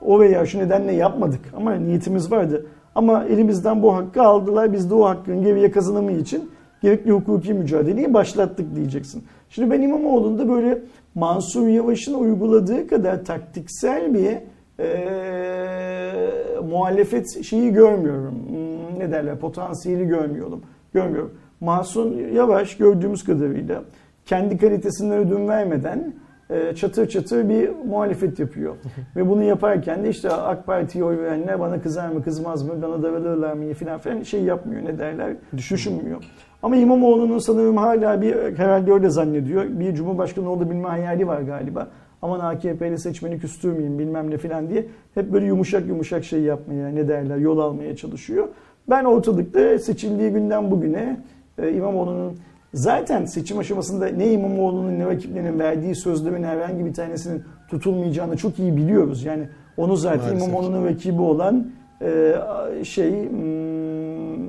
O veya şu nedenle yapmadık ama niyetimiz vardı. Ama elimizden bu hakkı aldılar. Biz de o hakkın geriye kazanımı için gerekli hukuki mücadeleyi başlattık diyeceksin. Şimdi ben İmamoğlu'nda böyle Mansur Yavaş'ın uyguladığı kadar taktiksel bir e, muhalefet şeyi görmüyorum. Hmm, Ne derler? Potansiyeli görmüyorum. Görmüyorum. Mahsun Yavaş gördüğümüz kadarıyla kendi kalitesine ödün vermeden e, çatır çatır bir muhalefet yapıyor. <laughs> Ve bunu yaparken de işte AK Parti'ye oy verenler bana kızar mı kızmaz mı bana daralırlar mı filan filan şey yapmıyor ne derler düşünmüyor. Ama İmamoğlu'nun sanırım hala bir herhalde öyle zannediyor. Bir cumhurbaşkanı olabilme hayali var galiba. Aman AKP'li seçmeni küstürmeyeyim bilmem ne filan diye hep böyle yumuşak yumuşak şey yapmaya ne derler yol almaya çalışıyor. Ben ortalıkta seçildiği günden bugüne e, İmamoğlu'nun zaten seçim aşamasında ne İmamoğlu'nun ne rakiplerinin verdiği sözlerin herhangi bir tanesinin tutulmayacağını çok iyi biliyoruz. Yani onu zaten Maalesef. İmamoğlu'nun rakibi olan e, şey hmm,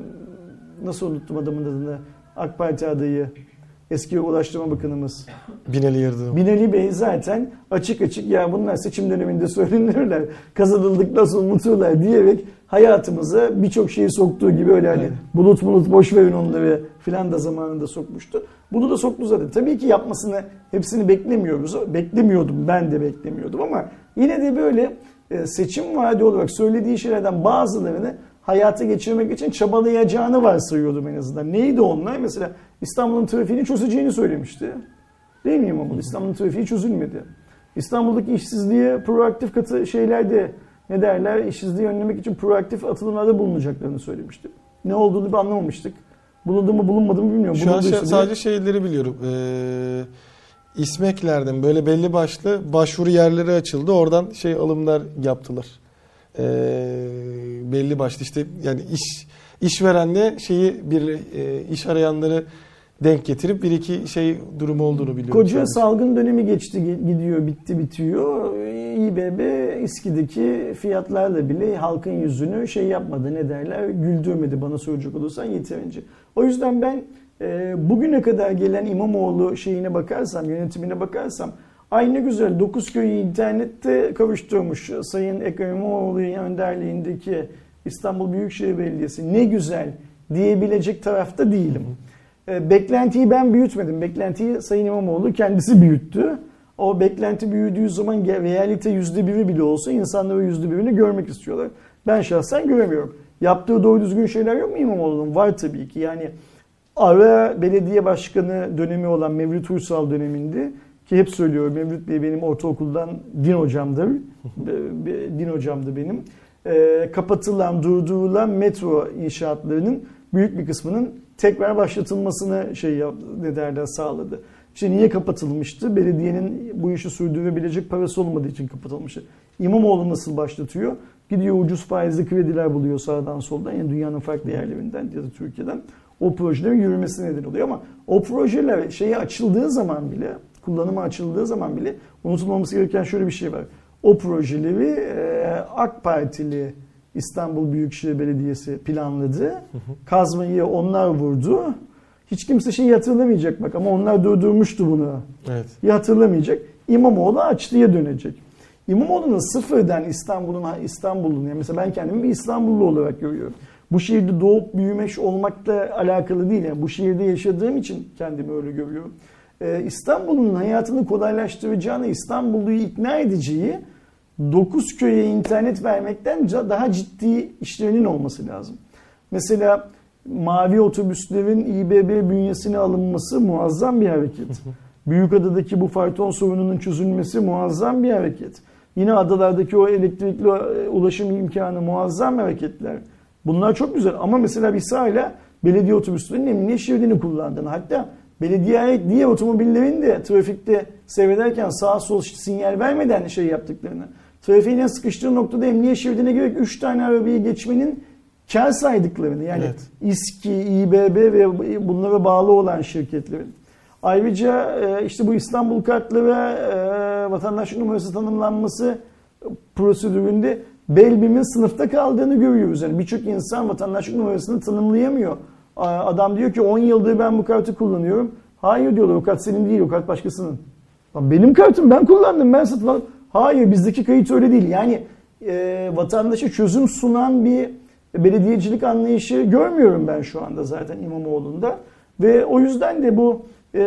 nasıl unuttum adamın adını AK Parti adayı eski Ulaştırma Bakanımız Binali Yıldırım. Binali Bey zaten açık açık ya bunlar seçim döneminde <laughs> söylenirler. Kazanıldık nasıl unuturlar diyerek hayatımıza birçok şeyi soktuğu gibi öyle hani Evet. bulut bulut boş verin onları filan da zamanında sokmuştu. Bunu da soktu zaten. Tabii ki yapmasını hepsini beklemiyoruz. Beklemiyordum ben de beklemiyordum ama yine de böyle e, seçim vaadi olarak söylediği şeylerden bazılarını hayata geçirmek için çabalayacağını varsayıyordum en azından. Neydi onlar? Mesela İstanbul'un trafiğini çözeceğini söylemişti. Değil mi İmamoğlu? İstanbul'un trafiği çözülmedi. İstanbul'daki işsizliğe proaktif katı şeylerde ne derler işsizliği önlemek için proaktif atılımlarda bulunacaklarını söylemişti. Ne olduğunu bir anlamamıştık. Bulundu mu bulunmadı mı bilmiyorum. Şu an Bulunduysa şey- da- sadece şeyleri biliyorum. Ee, İSMEK'lerden böyle belli başlı başvuru yerleri açıldı. Oradan şey alımlar yaptılar. Ee, belli başlı işte yani iş işverenle şeyi bir e, iş arayanları denk getirip bir iki şey durumu olduğunu biliyorum. Koca sadece. salgın dönemi geçti gi- gidiyor bitti bitiyor. İBB İSKİ'deki fiyatlarla bile halkın yüzünü şey yapmadı ne derler güldürmedi bana soracak olursan yeterince. O yüzden ben e, bugüne kadar gelen İmamoğlu şeyine bakarsam yönetimine bakarsam aynı güzel Dokuzköy'ü internette kavuşturmuş Sayın Ekrem İmamoğlu önderliğindeki İstanbul Büyükşehir Belediyesi ne güzel diyebilecek tarafta değilim. E, beklentiyi ben büyütmedim. Beklentiyi Sayın İmamoğlu kendisi büyüttü. O beklenti büyüdüğü zaman realite yüzde biri bile olsa insanlar o yüzde birini görmek istiyorlar. Ben şahsen göremiyorum. Yaptığı doğru düzgün şeyler yok mu İmamoğlu'nun? Var tabii ki. Yani ara belediye başkanı dönemi olan Mevlüt Uysal döneminde ki hep söylüyorum Mevlüt Bey benim ortaokuldan din hocamdır. <laughs> din hocamdı benim. E, kapatılan, durdurulan metro inşaatlarının büyük bir kısmının tekrar başlatılmasını şey yaptı, ne derler sağladı. İşte niye kapatılmıştı? Belediyenin bu işi sürdürebilecek parası olmadığı için kapatılmıştı. İmamoğlu nasıl başlatıyor? Gidiyor ucuz faizli krediler buluyor sağdan soldan yani dünyanın farklı yerlerinden ya da Türkiye'den. O projelerin yürümesi neden oluyor ama o projeler şeye açıldığı zaman bile, kullanıma açıldığı zaman bile unutulmaması gereken şöyle bir şey var. O projeleri AK Partili İstanbul Büyükşehir Belediyesi planladı. Kazmayı onlar vurdu. Hiç kimse şeyi hatırlamayacak bak ama onlar durdurmuştu bunu. Evet. Ya hatırlamayacak. İmamoğlu açlıya dönecek. İmamoğlu'nun sıfırdan İstanbul'un İstanbul'un yani mesela ben kendimi bir İstanbullu olarak görüyorum. Bu şehirde doğup büyümek olmakla alakalı değil. Yani bu şehirde yaşadığım için kendimi öyle görüyorum. Ee, İstanbul'un hayatını kolaylaştıracağını, İstanbulluyu ikna edeceği 9 köye internet vermekten daha ciddi işlerinin olması lazım. Mesela mavi otobüslerin İBB bünyesine alınması muazzam bir hareket. Büyükada'daki bu fayton sorununun çözülmesi muazzam bir hareket. Yine adalardaki o elektrikli e, ulaşım imkanı muazzam hareketler. Bunlar çok güzel ama mesela biz hala belediye otobüslerinin emniyet şeridini kullandığını hatta belediye diğer otomobillerin de trafikte seyrederken sağa sol sinyal vermeden şey yaptıklarını trafiğin sıkıştığı noktada emniyet şeridine gerek 3 tane arabayı geçmenin kar saydıklarını yani evet. İSKİ, İBB ve bunlara bağlı olan şirketlerin. Ayrıca e, işte bu İstanbul kartları e, vatandaşlık numarası tanımlanması prosedüründe Belbim'in sınıfta kaldığını görüyoruz. Yani birçok insan vatandaşlık numarasını tanımlayamıyor. Adam diyor ki 10 yıldır ben bu kartı kullanıyorum. Hayır diyorlar o kart senin değil o kart başkasının. Benim kartım ben kullandım ben satın aldım. Hayır bizdeki kayıt öyle değil. Yani e, vatandaşa çözüm sunan bir belediyecilik anlayışı görmüyorum ben şu anda zaten İmamoğlu'nda. Ve o yüzden de bu e,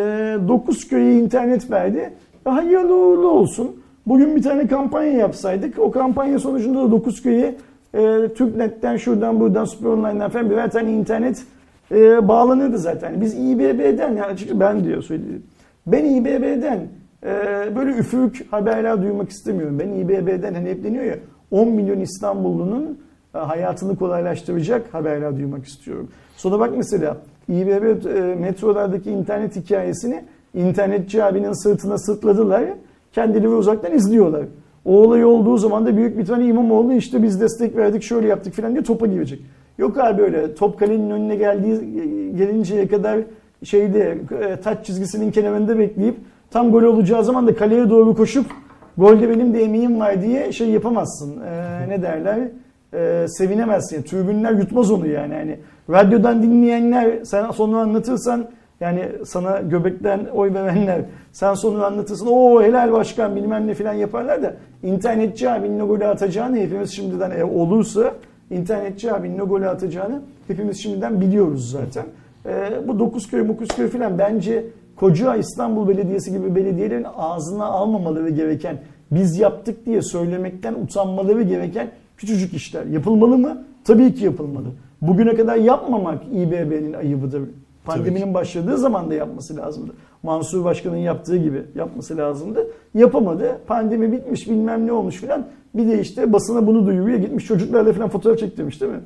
9 köye internet verdi. Hayırlı uğurlu olsun. Bugün bir tane kampanya yapsaydık o kampanya sonucunda da 9 köye e, Türknet'ten şuradan buradan Süper Online'dan falan birer tane internet e, bağlanırdı zaten. Biz İBB'den yani açıkçası ben diyor söyleyeyim. Ben İBB'den e, böyle üfürük haberler duymak istemiyorum. Ben İBB'den hani hep deniyor ya 10 milyon İstanbullunun e, hayatını kolaylaştıracak haberler duymak istiyorum. Sonra bak mesela İBB e, metrolardaki internet hikayesini internetçi abinin sırtına sırtladılar. Kendileri uzaktan izliyorlar. O olay olduğu zaman da büyük bir tane İmamoğlu işte biz destek verdik şöyle yaptık falan diye topa girecek. Yok abi öyle top kalenin önüne geldiği gelinceye kadar şeyde e, taç çizgisinin kenarında bekleyip tam gol olacağı zaman da kaleye doğru koşup golde benim de emeğim var diye şey yapamazsın. Ee, ne derler? Ee, sevinemezsin. Tribünler yutmaz onu yani. yani. Radyodan dinleyenler sen sonra anlatırsan yani sana göbekten oy verenler sen sonunu anlatırsın o helal başkan bilmem ne filan yaparlar da internetçi abinin o golü atacağını hepimiz şimdiden e, olursa internetçi abinin o golü atacağını hepimiz şimdiden biliyoruz zaten. E, bu Dokuzköy, Mokuzköy filan bence koca İstanbul Belediyesi gibi belediyelerin ağzına almamaları gereken biz yaptık diye söylemekten utanmaları gereken küçücük işler. Yapılmalı mı? Tabii ki yapılmalı. Bugüne kadar yapmamak İBB'nin ayıbıdır. Pandeminin başladığı zaman da yapması lazımdı. Mansur Başkan'ın yaptığı gibi yapması lazımdı. Yapamadı. Pandemi bitmiş bilmem ne olmuş filan. Bir de işte basına bunu duyuruyor. Gitmiş çocuklarla filan fotoğraf çektirmiş değil mi?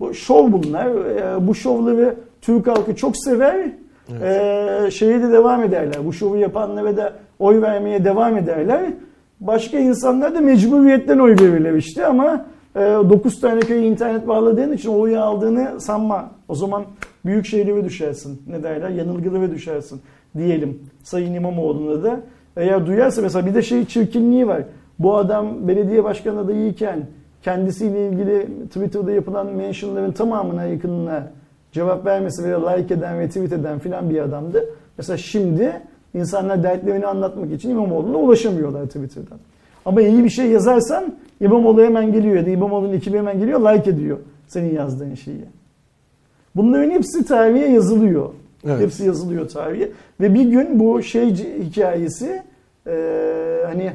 Bu şov bunlar. Ee, bu şovları Türk halkı çok sever. Evet. Ee, şeye de devam ederler. Bu şovu yapanlara da oy vermeye devam ederler. Başka insanlar da mecburiyetten oy verirler işte ama 9 e, tane köye internet bağladığın için oyu aldığını sanma. O zaman büyük şehirlere düşersin. Ne derler? Yanılgılara düşersin diyelim. Sayın İmamoğlu'na da. Eğer duyarsa mesela bir de şey çirkinliği var. Bu adam belediye başkanı adayıyken kendisiyle ilgili Twitter'da yapılan mentionların tamamına yakınına cevap vermesi veya like eden ve tweet eden filan bir adamdı. Mesela şimdi insanlar dertlerini anlatmak için İmamoğlu'na ulaşamıyorlar Twitter'dan. Ama iyi bir şey yazarsan İmamoğlu hemen geliyor ya da İmamoğlu'nun ekibi hemen geliyor like ediyor senin yazdığın şeyi. Bunların hepsi tarihe yazılıyor. Evet. Hepsi yazılıyor tarihe. Ve bir gün bu şey hikayesi e, hani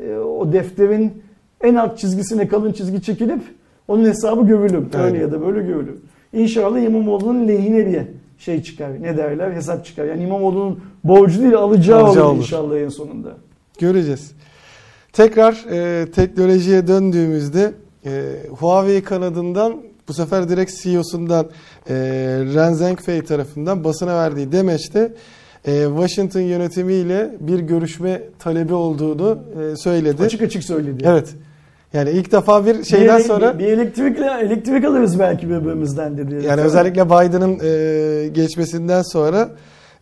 e, o defterin en alt çizgisine kalın çizgi çekilip onun hesabı görülür. Öyle Aynen. ya da böyle görülür. İnşallah İmamoğlu'nun lehine bir şey çıkar. Ne derler? Hesap çıkar. Yani İmamoğlu'nun borcu değil alacağı, Alacağı olur, olur. inşallah en sonunda. Göreceğiz. Tekrar e, teknolojiye döndüğümüzde e, Huawei kanadından bu sefer direkt CEO'sundan e, Ren Zhengfei tarafından basına verdiği demeçte Washington yönetimiyle bir görüşme talebi olduğunu e, söyledi. Açık açık söyledi. Evet. Yani ilk defa bir şeyden bir, sonra bir elektrikle elektrik alırız belki birbirimizden dedi. yani özellikle Biden'ın e, geçmesinden sonra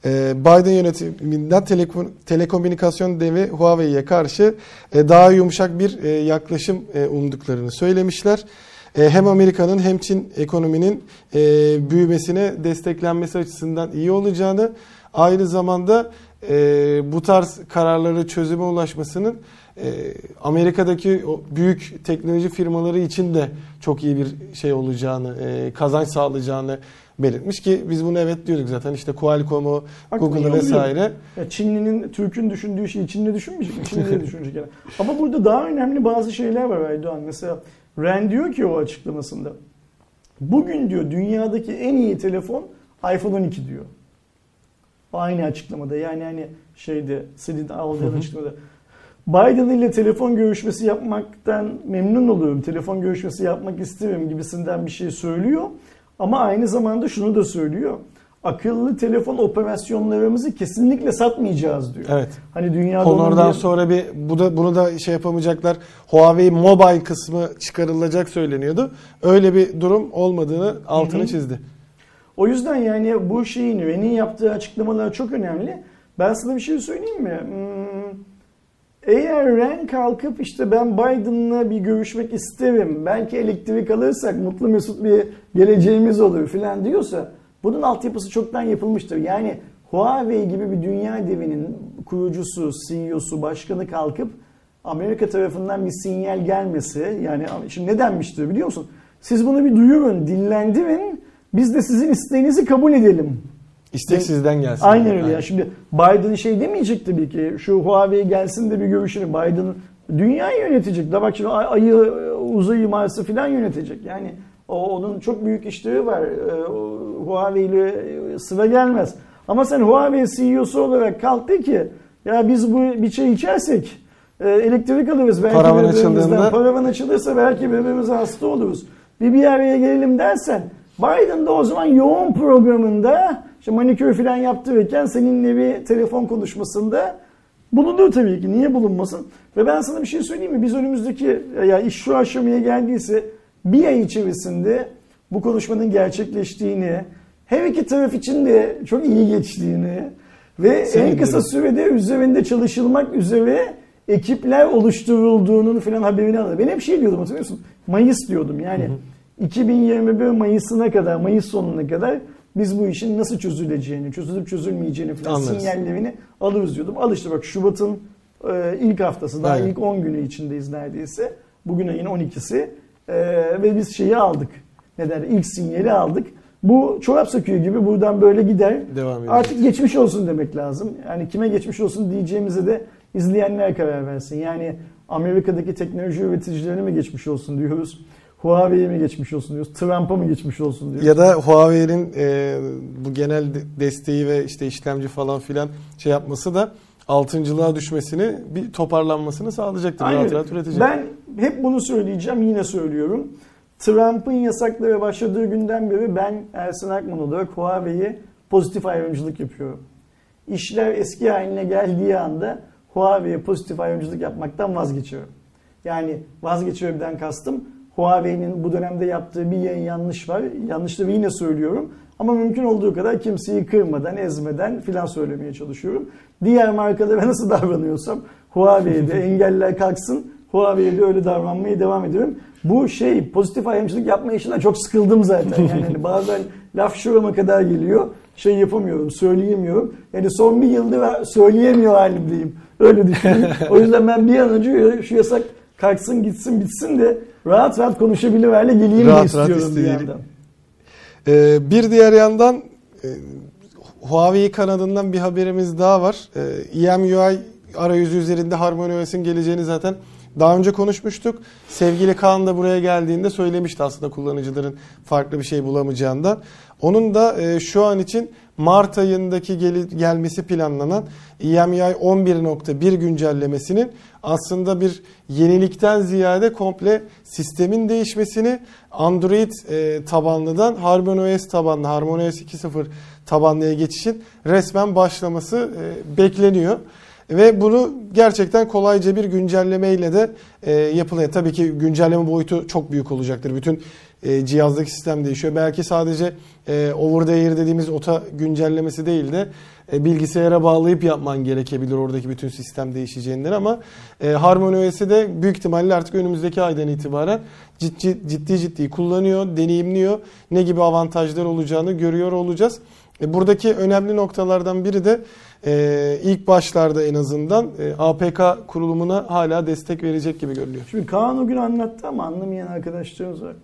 e, Biden yönetiminden teleko- telekomünikasyon devi Huawei'ye karşı e, daha yumuşak bir e, yaklaşım e, umduklarını söylemişler. E, hem Amerika'nın hem Çin ekonominin e, büyümesine desteklenmesi açısından iyi olacağını, aynı zamanda e, bu tarz kararları çözüme ulaşmasının e, Amerika'daki o büyük teknoloji firmaları için de çok iyi bir şey olacağını, e, kazanç sağlayacağını belirtmiş ki biz bunu evet diyorduk zaten işte Qualcomm'u, Google'ı vesaire. Ya Çinlinin, Türk'ün düşündüğü şeyi Çinli düşünmeyecek mi? Çinli düşünecek yani. Ama burada daha önemli bazı şeyler var Aydoğan. Mesela Rand diyor ki o açıklamasında. Bugün diyor dünyadaki en iyi telefon iPhone 12 diyor. Aynı açıklamada yani hani şeyde senin aldığın açıklamada. Biden ile telefon görüşmesi yapmaktan memnun oluyorum. Telefon görüşmesi yapmak isterim gibisinden bir şey söylüyor. Ama aynı zamanda şunu da söylüyor. Akıllı telefon operasyonlarımızı kesinlikle satmayacağız diyor. Evet. Hani dünyada Honor'dan bir- sonra bir bu da bunu da şey yapamayacaklar. Huawei Mobile kısmı çıkarılacak söyleniyordu. Öyle bir durum olmadığını altını Hı hı. çizdi. O yüzden yani bu şeyin Ren'in yaptığı açıklamalar çok önemli. Ben sana bir şey söyleyeyim mi? Hmm, Eğer Ren kalkıp işte ben Biden'la bir görüşmek isterim. Belki elektrik alırsak mutlu mesut bir geleceğimiz olur filan diyorsa bunun altyapısı çoktan yapılmıştır. Yani Huawei gibi bir dünya devinin kurucusu, CEO'su, başkanı kalkıp Amerika tarafından bir sinyal gelmesi yani şimdi ne denmiştir biliyor musun? Siz bunu bir duyurun, dillendirin. Biz de sizin isteğinizi kabul edelim. İstek Evet. sizden gelsin. Aynen öyle. Ya şimdi Biden şey demeyecek tabii ki. Şu Huawei gelsin de bir görüşelim. Biden dünyayı yönetecek. Da bak şimdi ay- ayı, uzayı, Mars'ı falan yönetecek. Yani o onun çok büyük işleri var. O Huawei ile e, sıra gelmez. Ama sen Huawei CEO'su olarak kalk de ki ya biz bu bir şey içersek e, elektrik alırız belki Paravan açıldığında- Paravan açılırsa belki birbirimize hasta oluruz. Bir bir araya gelelim dersen Biden da o zaman yoğun programında işte manikür falan yaptırırken seninle bir telefon konuşmasında bulunur tabii ki. Niye bulunmasın? Ve ben sana bir şey söyleyeyim mi? Biz önümüzdeki ya iş şu aşamaya geldiyse bir ay içerisinde bu konuşmanın gerçekleştiğini, her iki taraf için de çok iyi geçtiğini ve Seni en kısa sürede üzerinde çalışılmak üzere ekipler oluşturulduğunun falan haberini aldım. Ben hep şey diyordum hatırlıyor musun? Mayıs diyordum yani. 2021 Mayıs'ına kadar, Mayıs sonuna kadar biz bu işin nasıl çözüleceğini, çözülüp çözülmeyeceğini falan Anlarız. sinyallerini alırız diyordum. Al işte bak Şubat'ın e, ilk haftası, daha Aynen. ilk 10 günü içindeyiz neredeyse. Bugün ayın 12'si E, ve biz şeyi aldık. Ne derler? İlk sinyali aldık. Bu çorap söküğü gibi buradan böyle gider. Devam edecek. Artık geçmiş olsun demek lazım. Yani kime geçmiş olsun diyeceğimize de izleyenler karar versin. Yani Amerika'daki teknoloji üreticilerine mi geçmiş olsun diyoruz? Huawei'ye mi geçmiş olsun diyoruz? Trump'a mı geçmiş olsun diyoruz? Ya da Huawei'nin e, bu genel de- desteği ve işte işlemci falan filan şey yapması da altıncılığa düşmesini bir toparlanmasını sağlayacaktır. Aynen. Rahat rahat üretecek. Ben hep bunu söyleyeceğim, yine söylüyorum. Trump'ın yasaklara başladığı günden beri ben Ersin Akman olarak Huawei'ye pozitif ayrımcılık yapıyorum. İşler eski haline geldiği anda Huawei'ye pozitif ayrımcılık yapmaktan vazgeçiyorum. Yani vazgeçiyorumdan kastım Huawei'nin bu dönemde yaptığı bir yayın yanlış var. Yanlışları yine söylüyorum. Ama mümkün olduğu kadar kimseyi kırmadan, ezmeden filan söylemeye çalışıyorum. Diğer markalara <laughs> nasıl davranıyorsam Huawei'ye de engeller kalksın. Huawei'ye de öyle davranmaya devam ediyorum. Bu şey pozitif ayrımcılık yapma işinden çok sıkıldım zaten. Yani hani <laughs> bazen laf şurama kadar geliyor. Şey yapamıyorum, söyleyemiyorum. Yani son bir yıldır söyleyemiyor halimdeyim. Öyle düşünün. <laughs> o yüzden ben bir an önce şu yasak kalksın gitsin bitsin de rahat rahat konuşabilir hale geleyim Rahat de rahat istiyorum bir istediğim. yandan. Ee, bir diğer yandan e, Huawei kanadından bir haberimiz daha var. Ee, EMUI arayüzü üzerinde HarmonyOS'in geleceğini zaten daha önce konuşmuştuk. Sevgili Kaan da buraya geldiğinde söylemişti aslında kullanıcıların farklı bir şey bulamayacağından. Onun da e, şu an için Mart ayındaki gel- gelmesi planlanan EMUI 11.1 güncellemesinin aslında bir yenilikten ziyade komple sistemin değişmesini Android e, tabanlıdan HarmonyOS tabanlı, HarmonyOS 2.0 tabanlıya geçişin resmen başlaması e, bekleniyor. Ve bunu gerçekten kolayca bir güncellemeyle de e, yapılıyor. Tabii ki güncelleme boyutu çok büyük olacaktır. Bütün e, cihazdaki sistem değişiyor. Belki sadece e, over the air dediğimiz OTA güncellemesi değil de e, bilgisayara bağlayıp yapman gerekebilir oradaki bütün sistem değişeceğinden ama e, HarmonyOS'i de büyük ihtimalle artık önümüzdeki aydan itibaren ciddi ciddi, ciddi kullanıyor, deneyimliyor. Ne gibi avantajlar olacağını görüyor olacağız. E, buradaki önemli noktalardan biri de e, ilk başlarda en azından e, APK kurulumuna hala destek verecek gibi görünüyor. Şimdi Kaan o gün anlattı ama anlamayan arkadaşlarımız var.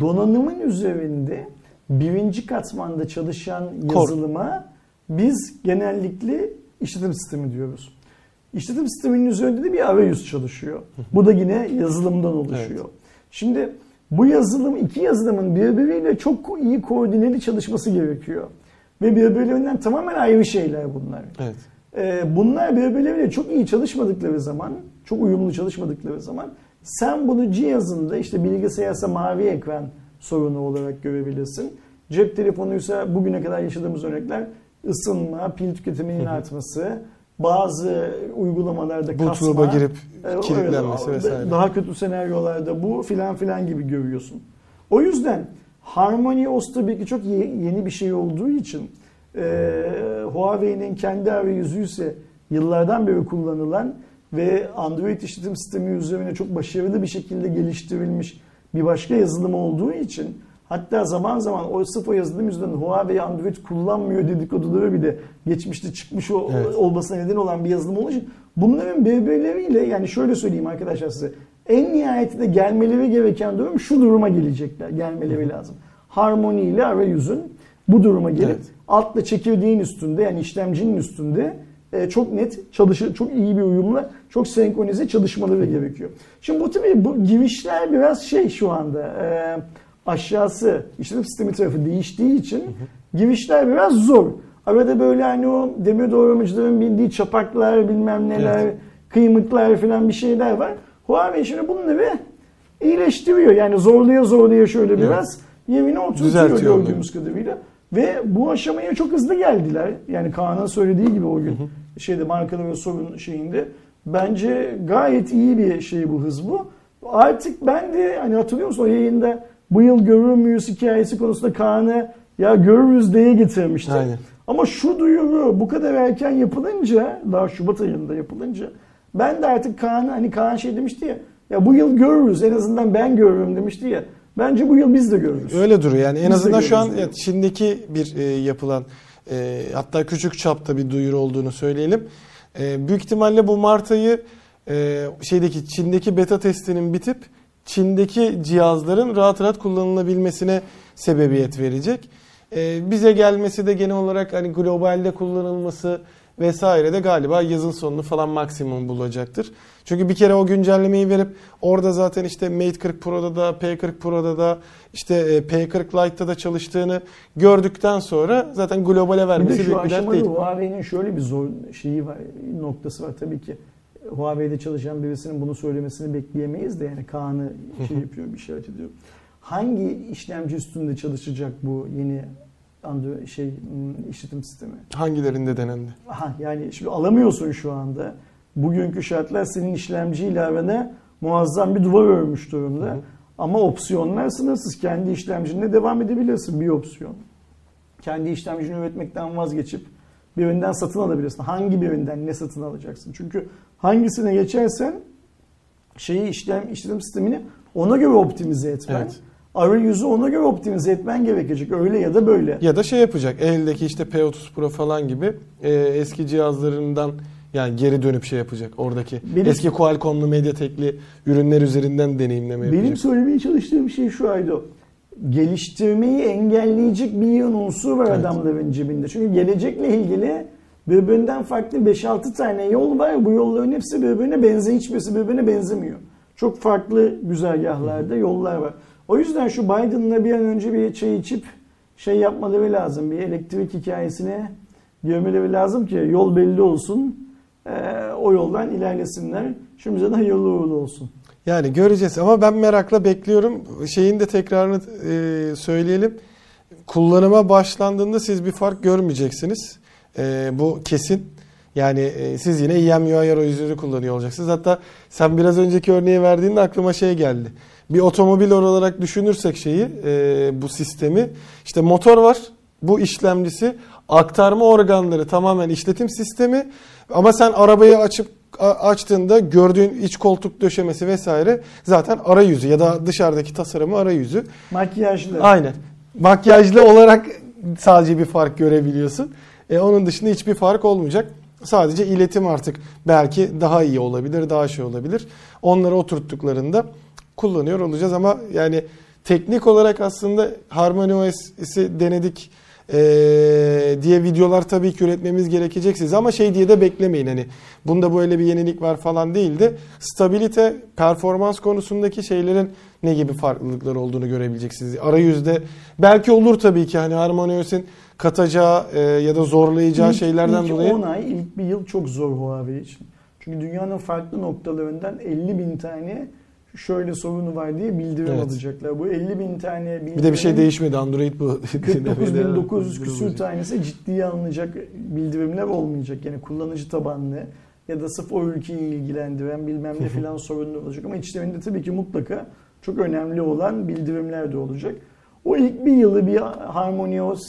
Donanımın üzerinde birinci katmanda çalışan yazılıma biz genellikle işletim sistemi diyoruz. İşletim sisteminin üzerinde de bir arayüz çalışıyor. Bu da yine yazılımdan oluşuyor. Şimdi bu yazılım iki yazılımın birbiriyle çok iyi koordineli çalışması gerekiyor. Ve birbirlerinden tamamen ayrı şeyler bunlar. Evet. Ee, bunlar birbirleriyle çok iyi çalışmadıkları zaman, çok uyumlu çalışmadıkları zaman sen bunu cihazında işte bilgisayarsa mavi ekran sorunu olarak görebilirsin. Cep telefonuysa bugüne kadar yaşadığımız örnekler ısınma, pil tüketiminin artması, bazı uygulamalarda kasma. Bootloop'a girip e, kilitlenmesi öyle, vesaire. Daha kötü senaryolarda bu filan filan gibi görüyorsun. O yüzden Harmony OS tabii ki çok ye- yeni bir şey olduğu için e, Huawei'nin kendi arayüzü ise yıllardan beri kullanılan ve Android işletim sistemi üzerine çok başarılı bir şekilde geliştirilmiş bir başka yazılım olduğu için hatta zaman zaman o sıfır yazılım yüzünden Huawei Android kullanmıyor dedikoduları bile geçmişte çıkmış o, Evet. olmasına neden olan bir yazılım olduğu için bunların birbirleriyle yani şöyle söyleyeyim arkadaşlar size en nihayetinde gelmeleri gereken durum şu duruma gelecekler. Gelmeleri lazım. Harmoni ile arayüzün bu duruma gelip Evet. altla çekirdeğin üstünde yani işlemcinin üstünde e, çok net çalışır, çok iyi bir uyumla, çok senkronize çalışmaları gerekiyor. Şimdi bu tabii bu girişler biraz şey şu anda e, aşağısı işletim sistemi tarafı değiştiği için girişler biraz zor. Arada böyle hani o demir doğramacıların bildiği çapaklar bilmem neler, Evet. kıymıklar falan bir şeyler var. Huawei şimdi bunları iyileştiriyor. Yani zorluyor zorluyor şöyle Evet. biraz yerine oturtuyor Düzeltiyor gördüğümüz kadarıyla. Ve bu aşamaya çok hızlı geldiler. Yani Kaan'ın söylediği gibi o gün şeyde markalı ve sorun şeyinde. Bence gayet iyi bir şey bu hız bu. Artık ben de hani hatırlıyor musun o yayında bu yıl görür müyüz hikayesi konusunda Kaan'ı ya görürüz diye getirmiştim. Aynen. Ama şu duyuru bu kadar erken yapılınca, daha Şubat ayında yapılınca ben de artık Kaan hani Kaan şey demişti ya ya bu yıl görürüz en azından ben görürüm demişti ya. Bence bu yıl biz de görürüz. Öyle duruyor yani en Biz azından şu an evet, Çin'deki bir e, yapılan e, hatta küçük çapta bir duyuru olduğunu söyleyelim. E, büyük ihtimalle bu Mart ayı e, şeydeki Çin'deki beta testinin bitip Çin'deki cihazların rahat rahat kullanılabilmesine sebebiyet verecek. E, bize gelmesi de genel olarak hani globalde kullanılması vesaire de galiba yazın sonunu falan maksimum bulacaktır. Çünkü bir kere o güncellemeyi verip orada zaten işte Mate 40 Pro'da da P40 Pro'da da işte e, P40 Lite'da da çalıştığını gördükten sonra zaten globale Bir vermesi de büyük bir dert aşamada değil. Huawei'nin şöyle bir zor şeyi var, noktası var tabii ki. Huawei'de çalışan birisinin bunu söylemesini bekleyemeyiz de yani Kaan'ı şey yapıyor, bir işaret ediyor. Hangi işlemci üstünde çalışacak bu yeni Android şey hmm, işletim sistemi? Hangilerinde denendi? Aha, yani şimdi alamıyorsun şu anda. Bugünkü şartlar senin işlemci ilavene muazzam bir duvar örmüş durumda. Hı. Ama opsiyonlar sınırsız. Kendi işlemcinle devam edebilirsin bir opsiyon. Kendi işlemcini üretmekten vazgeçip birinden satın alabilirsin. Hangi birinden ne satın alacaksın? Çünkü hangisine geçersen şeyi işlem işletim sistemini ona göre optimize etmen. Evet. Arayüzü ona göre optimize etmen gerekecek. Öyle ya da böyle. Ya da şey yapacak eldeki işte P30 Pro falan gibi e, eski cihazlarından Yani geri dönüp şey yapacak oradaki. Benim- Eski Qualcomm'lu Mediatek'li ürünler üzerinden deneyimleme yapacak. Benim söylemeye çalıştığım şey şu Aydo. Geliştirmeyi engelleyecek bir yığın unsur var Evet. adamların cebinde. Çünkü gelecekle ilgili birbirinden farklı 5-6 tane yol var. Bu yolların hepsi birbirine benziyor. Hiçbirisi birbirine benzemiyor. Çok farklı güzergahlarda yollar var. O yüzden şu Biden'la bir an önce bir çay içip şey yapmaları lazım. Bir elektrik hikayesine girmeleri lazım ki yol belli olsun. Ee, o yoldan ilerlesinler. Şimdiden hayırlı uğurlu olsun. Yani göreceğiz ama ben merakla bekliyorum. Şeyin de tekrarını e, söyleyelim. Kullanıma başlandığında siz bir fark görmeyeceksiniz. E, bu kesin. Yani e, siz yine EMUI arayüzünü kullanıyor olacaksınız. Hatta sen biraz önceki örneği verdiğinde aklıma şey geldi. Bir otomobil olarak düşünürsek şeyi, e, bu sistemi. işte motor var, bu işlemcisi, aktarma organları tamamen işletim sistemi. Ama sen arabayı açıp açtığında gördüğün iç koltuk döşemesi vesaire zaten arayüzü ya da dışarıdaki tasarımı arayüzü. Makyajlı. Aynen. Makyajlı olarak sadece bir fark görebiliyorsun. E, onun dışında hiçbir fark olmayacak. Sadece iletim artık belki daha iyi olabilir, daha şey olabilir. Onları oturttuklarında kullanıyor olacağız ama yani teknik olarak aslında Harmony OS'i denedik e, diye videolar tabii ki üretmemiz gerekecek size ama şey diye de beklemeyin hani bunda böyle bir yenilik var falan değil de stabilite, performans konusundaki şeylerin ne gibi farklılıklar olduğunu görebileceksiniz. Arayüzde belki olur tabii ki hani Harmony OS'in katacağı e, ya da zorlayacağı İlk- şeylerden ilk dolayı 10 ay, ilk bir yıl çok zor Huawei için. Çünkü dünyanın farklı noktalarından 50 bin tane şöyle sorunu var diye bildirim Evet. alacaklar. Bu 50 bin tane bildirimin bir de bir şey değişmedi Android bu. <laughs> 49.900 küsür tanesi ciddiye alınacak bildirimler olmayacak. Yani kullanıcı tabanlı ya da sırf o ülkeyi ilgilendiren bilmem ne filan sorunlar olacak. Ama içlerinde tabii ki mutlaka çok önemli olan bildirimler de olacak. O ilk bir yılı bir harmonios,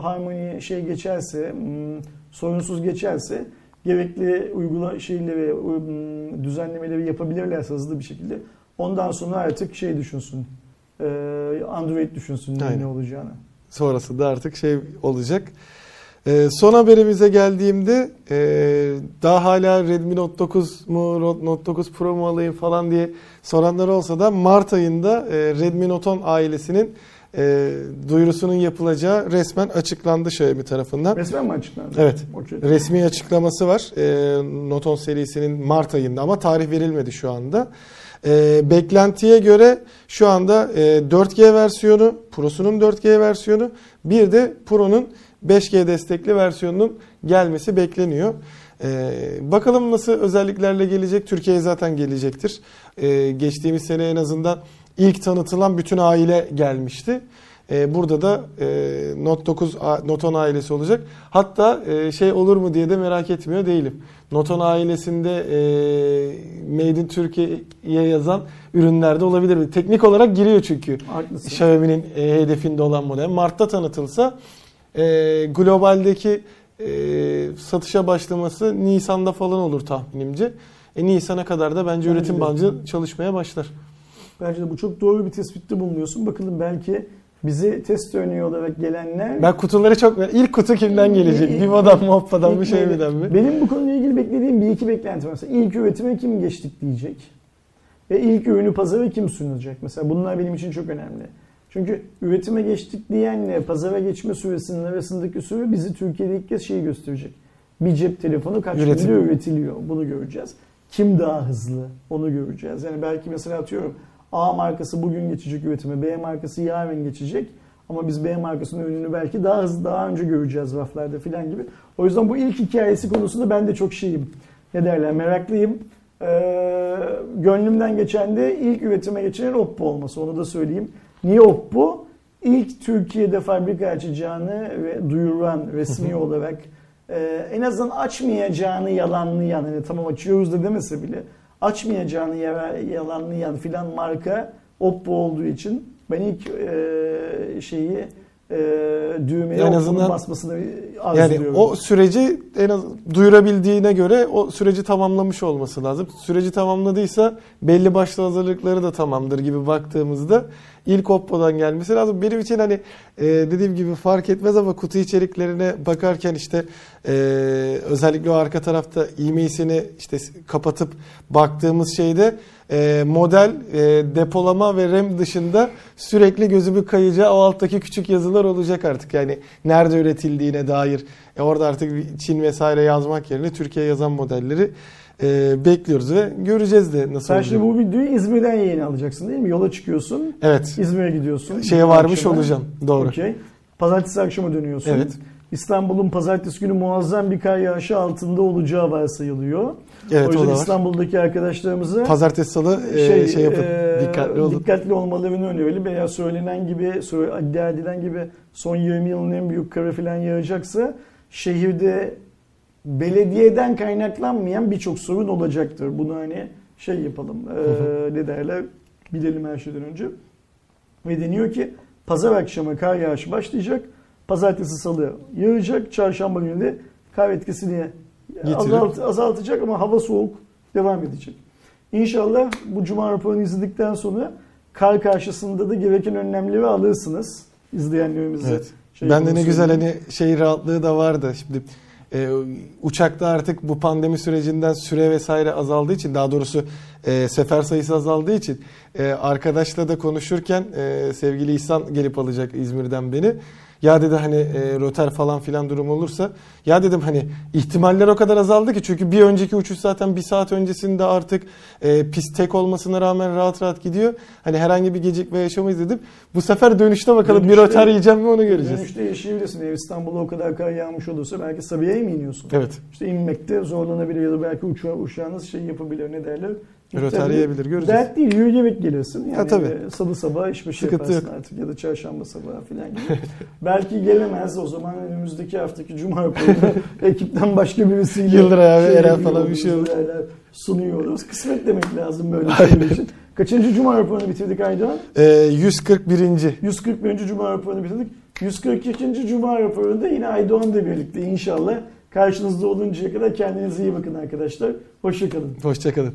harmoni şey geçerse, hmm, sorunsuz geçerse gerekli uygula şeyleri, hmm, düzenlemeleri yapabilirlerse hızlı bir şekilde ondan sonra artık şey düşünsün. e, Android düşünsün ne, Aynen. ne olacağını. Sonrası da artık şey olacak. Ee, son haberimize geldiğimde e, daha hala Redmi Note 9 mu Note 9 Pro mu alayım falan diye soranlar olsa da Mart ayında e, Redmi Note 10 ailesinin e, duyurusunun yapılacağı resmen açıklandı Xiaomi tarafından. Resmen mi açıklandı? Evet. Okey. Resmi açıklaması var e, Note 10 serisinin Mart ayında ama tarih verilmedi şu anda. E, beklentiye göre şu anda e, 4G versiyonu, Pro'sunun 4G versiyonu, bir de Pro'nun 5G destekli versiyonunun gelmesi bekleniyor. E, bakalım nasıl özelliklerle gelecek. Türkiye'ye zaten gelecektir. E, geçtiğimiz sene en azından ilk tanıtılan bütün aile gelmişti. E, burada da e, Note 9, a- Note 10 ailesi olacak. Hatta e, şey olur mu diye de merak etmiyor değilim. Note 10 ailesinde e, Made in Türkiye'ye yazan ürünlerde olabilir. Teknik olarak giriyor çünkü. Haklısın. Xiaomi'nin e, hedefinde olan model. Mart'ta tanıtılsa e, globaldeki e, satışa başlaması Nisan'da falan olur tahminimce. E, Nisan'a kadar da bence Bence üretim bancı çalışmaya başlar. Bence de bu çok doğru bir tespitte bulunuyorsun. Bakalım belki bize test örneği olarak gelenler... Ben kutuları çok ilk kutu kimden gelecek? Vivo'dan mı, Oppo'dan mı, Xiaomi'den mi? Benim bu konuyla ilgili beklediğim bir iki beklenti var. Mesela ilk üretime kim geçtik diyecek. Ve ilk ürünü pazara kim sunacak? Mesela bunlar benim için çok önemli. Çünkü üretime geçtik diyenle pazara geçme süresinin arasındaki süre bizi Türkiye'de ilk kez şeyi gösterecek. Bir cep telefonu kaç Üretim. günde üretiliyor? Bunu göreceğiz. Kim daha hızlı? Onu göreceğiz. Yani belki mesela atıyorum A markası bugün geçecek üretime, B markası yarın geçecek. Ama biz B markasının ürününü belki daha hızlı, daha önce göreceğiz raflarda falan gibi. O yüzden bu ilk hikayesi konusunda ben de çok şeyim. Ne derler meraklıyım. Ee, gönlümden geçen de ilk üretime geçen Oppo olması onu da söyleyeyim. Niye Oppo? İlk Türkiye'de fabrika açacağını ve duyuran resmi olarak e, en azından açmayacağını yalanlayan hani tamam açıyoruz da demese bile açmayacağını yalanlayan filan marka Oppo olduğu için ben ilk e, şeyi e, düğmeye En azından- basmasını arz Yani o süreci en az duyurabildiğine göre o süreci tamamlamış olması lazım. Süreci tamamladıysa belli başlı hazırlıkları da tamamdır gibi baktığımızda ilk Oppo'dan gelmesi lazım. Benim için hani e, dediğim gibi fark etmez ama kutu içeriklerine bakarken işte e, özellikle o arka tarafta e-mail'sini işte kapatıp baktığımız şeyde e, model, e, depolama ve RAM dışında sürekli gözümü kayacağı o alttaki küçük yazılar olacak artık. Yani nerede üretildiğine dair. E, orada artık Çin vesaire yazmak yerine Türkiye yazan modelleri e, bekliyoruz ve göreceğiz de nasıl Sen olacak. şimdi bu videoyu İzmir'den yayın alacaksın değil mi? Yola çıkıyorsun. Evet. İzmir'e gidiyorsun. Şeye varmış Akşama. olacağım. Doğru. Okey. Pazartesi akşamı dönüyorsun. Evet. İstanbul'un pazartesi günü muazzam bir kar yağışı altında olacağı varsayılıyor. Evet o o yüzden var. İstanbul'daki arkadaşlarımıza Pazartesi salı e, şey, yapın. e, dikkatli olun. dikkatli olmalarını önerelim. Veya söylenen gibi, iddia edilen gibi son 20 yılın en büyük karı falan yağacaksa şehirde belediyeden kaynaklanmayan birçok sorun olacaktır. Bunu hani şey yapalım, e, ne derler, bilelim her şeyden önce. Ve deniyor ki pazar akşamı kar yağışı başlayacak. Pazartesi salı yağacak. Çarşamba günü de kar etkisini azalt, azaltacak ama hava soğuk devam edecek. İnşallah bu cuma raporunu izledikten sonra kar karşısında da gereken önlemleri alırsınız izleyenlerimize. Evet. Şey ben de ne güzel hani şey rahatlığı da vardı. Şimdi e, uçakta artık bu pandemi sürecinden süre vesaire azaldığı için daha doğrusu e, sefer sayısı azaldığı için e, arkadaşla da konuşurken e, sevgili İhsan gelip alacak İzmir'den beni. Ya dedi hani e, röter falan filan durum olursa ya dedim hani ihtimaller o kadar azaldı ki çünkü bir önceki uçuş zaten bir saat öncesinde artık e, pist tek olmasına rağmen rahat rahat gidiyor. Hani herhangi bir gecikme yaşamayız dedim. Bu sefer dönüşte bakalım bir Dönüşte- röter yiyeceğim mi onu göreceğiz. Dönüşte yaşayabilirsin. Eğer İstanbul'a o kadar kar yağmış olursa belki Sabiha'ya mı iniyorsun? Evet. İşte inmekte zorlanabilir ya da belki uçağı, uçağınız şey yapabilir ne derler. Tabii yiyebilir, göreceğiz. Dert değil yürüyerek gelirsin. Yani Ha, tabii. salı sabah iş başı Sıkıntı yaparsın artık ya da çarşamba sabahı falan gibi. <laughs> belki gelemez o zaman önümüzdeki haftaki cuma <laughs> ekipten başka birisiyle Yıldıray abi, Eren yapıyor falan bir şey olur. sunuyoruz. Kısmet demek lazım böyle şeyler için. Kaçıncı cuma raporunu bitirdik Aydoğan? Ee, 141. 141. Cuma raporunu bitirdik. 142. Cuma raporunda yine Aydoğan'la birlikte inşallah karşınızda oluncaya kadar kendinize iyi bakın arkadaşlar. Hoşçakalın. Hoşçakalın.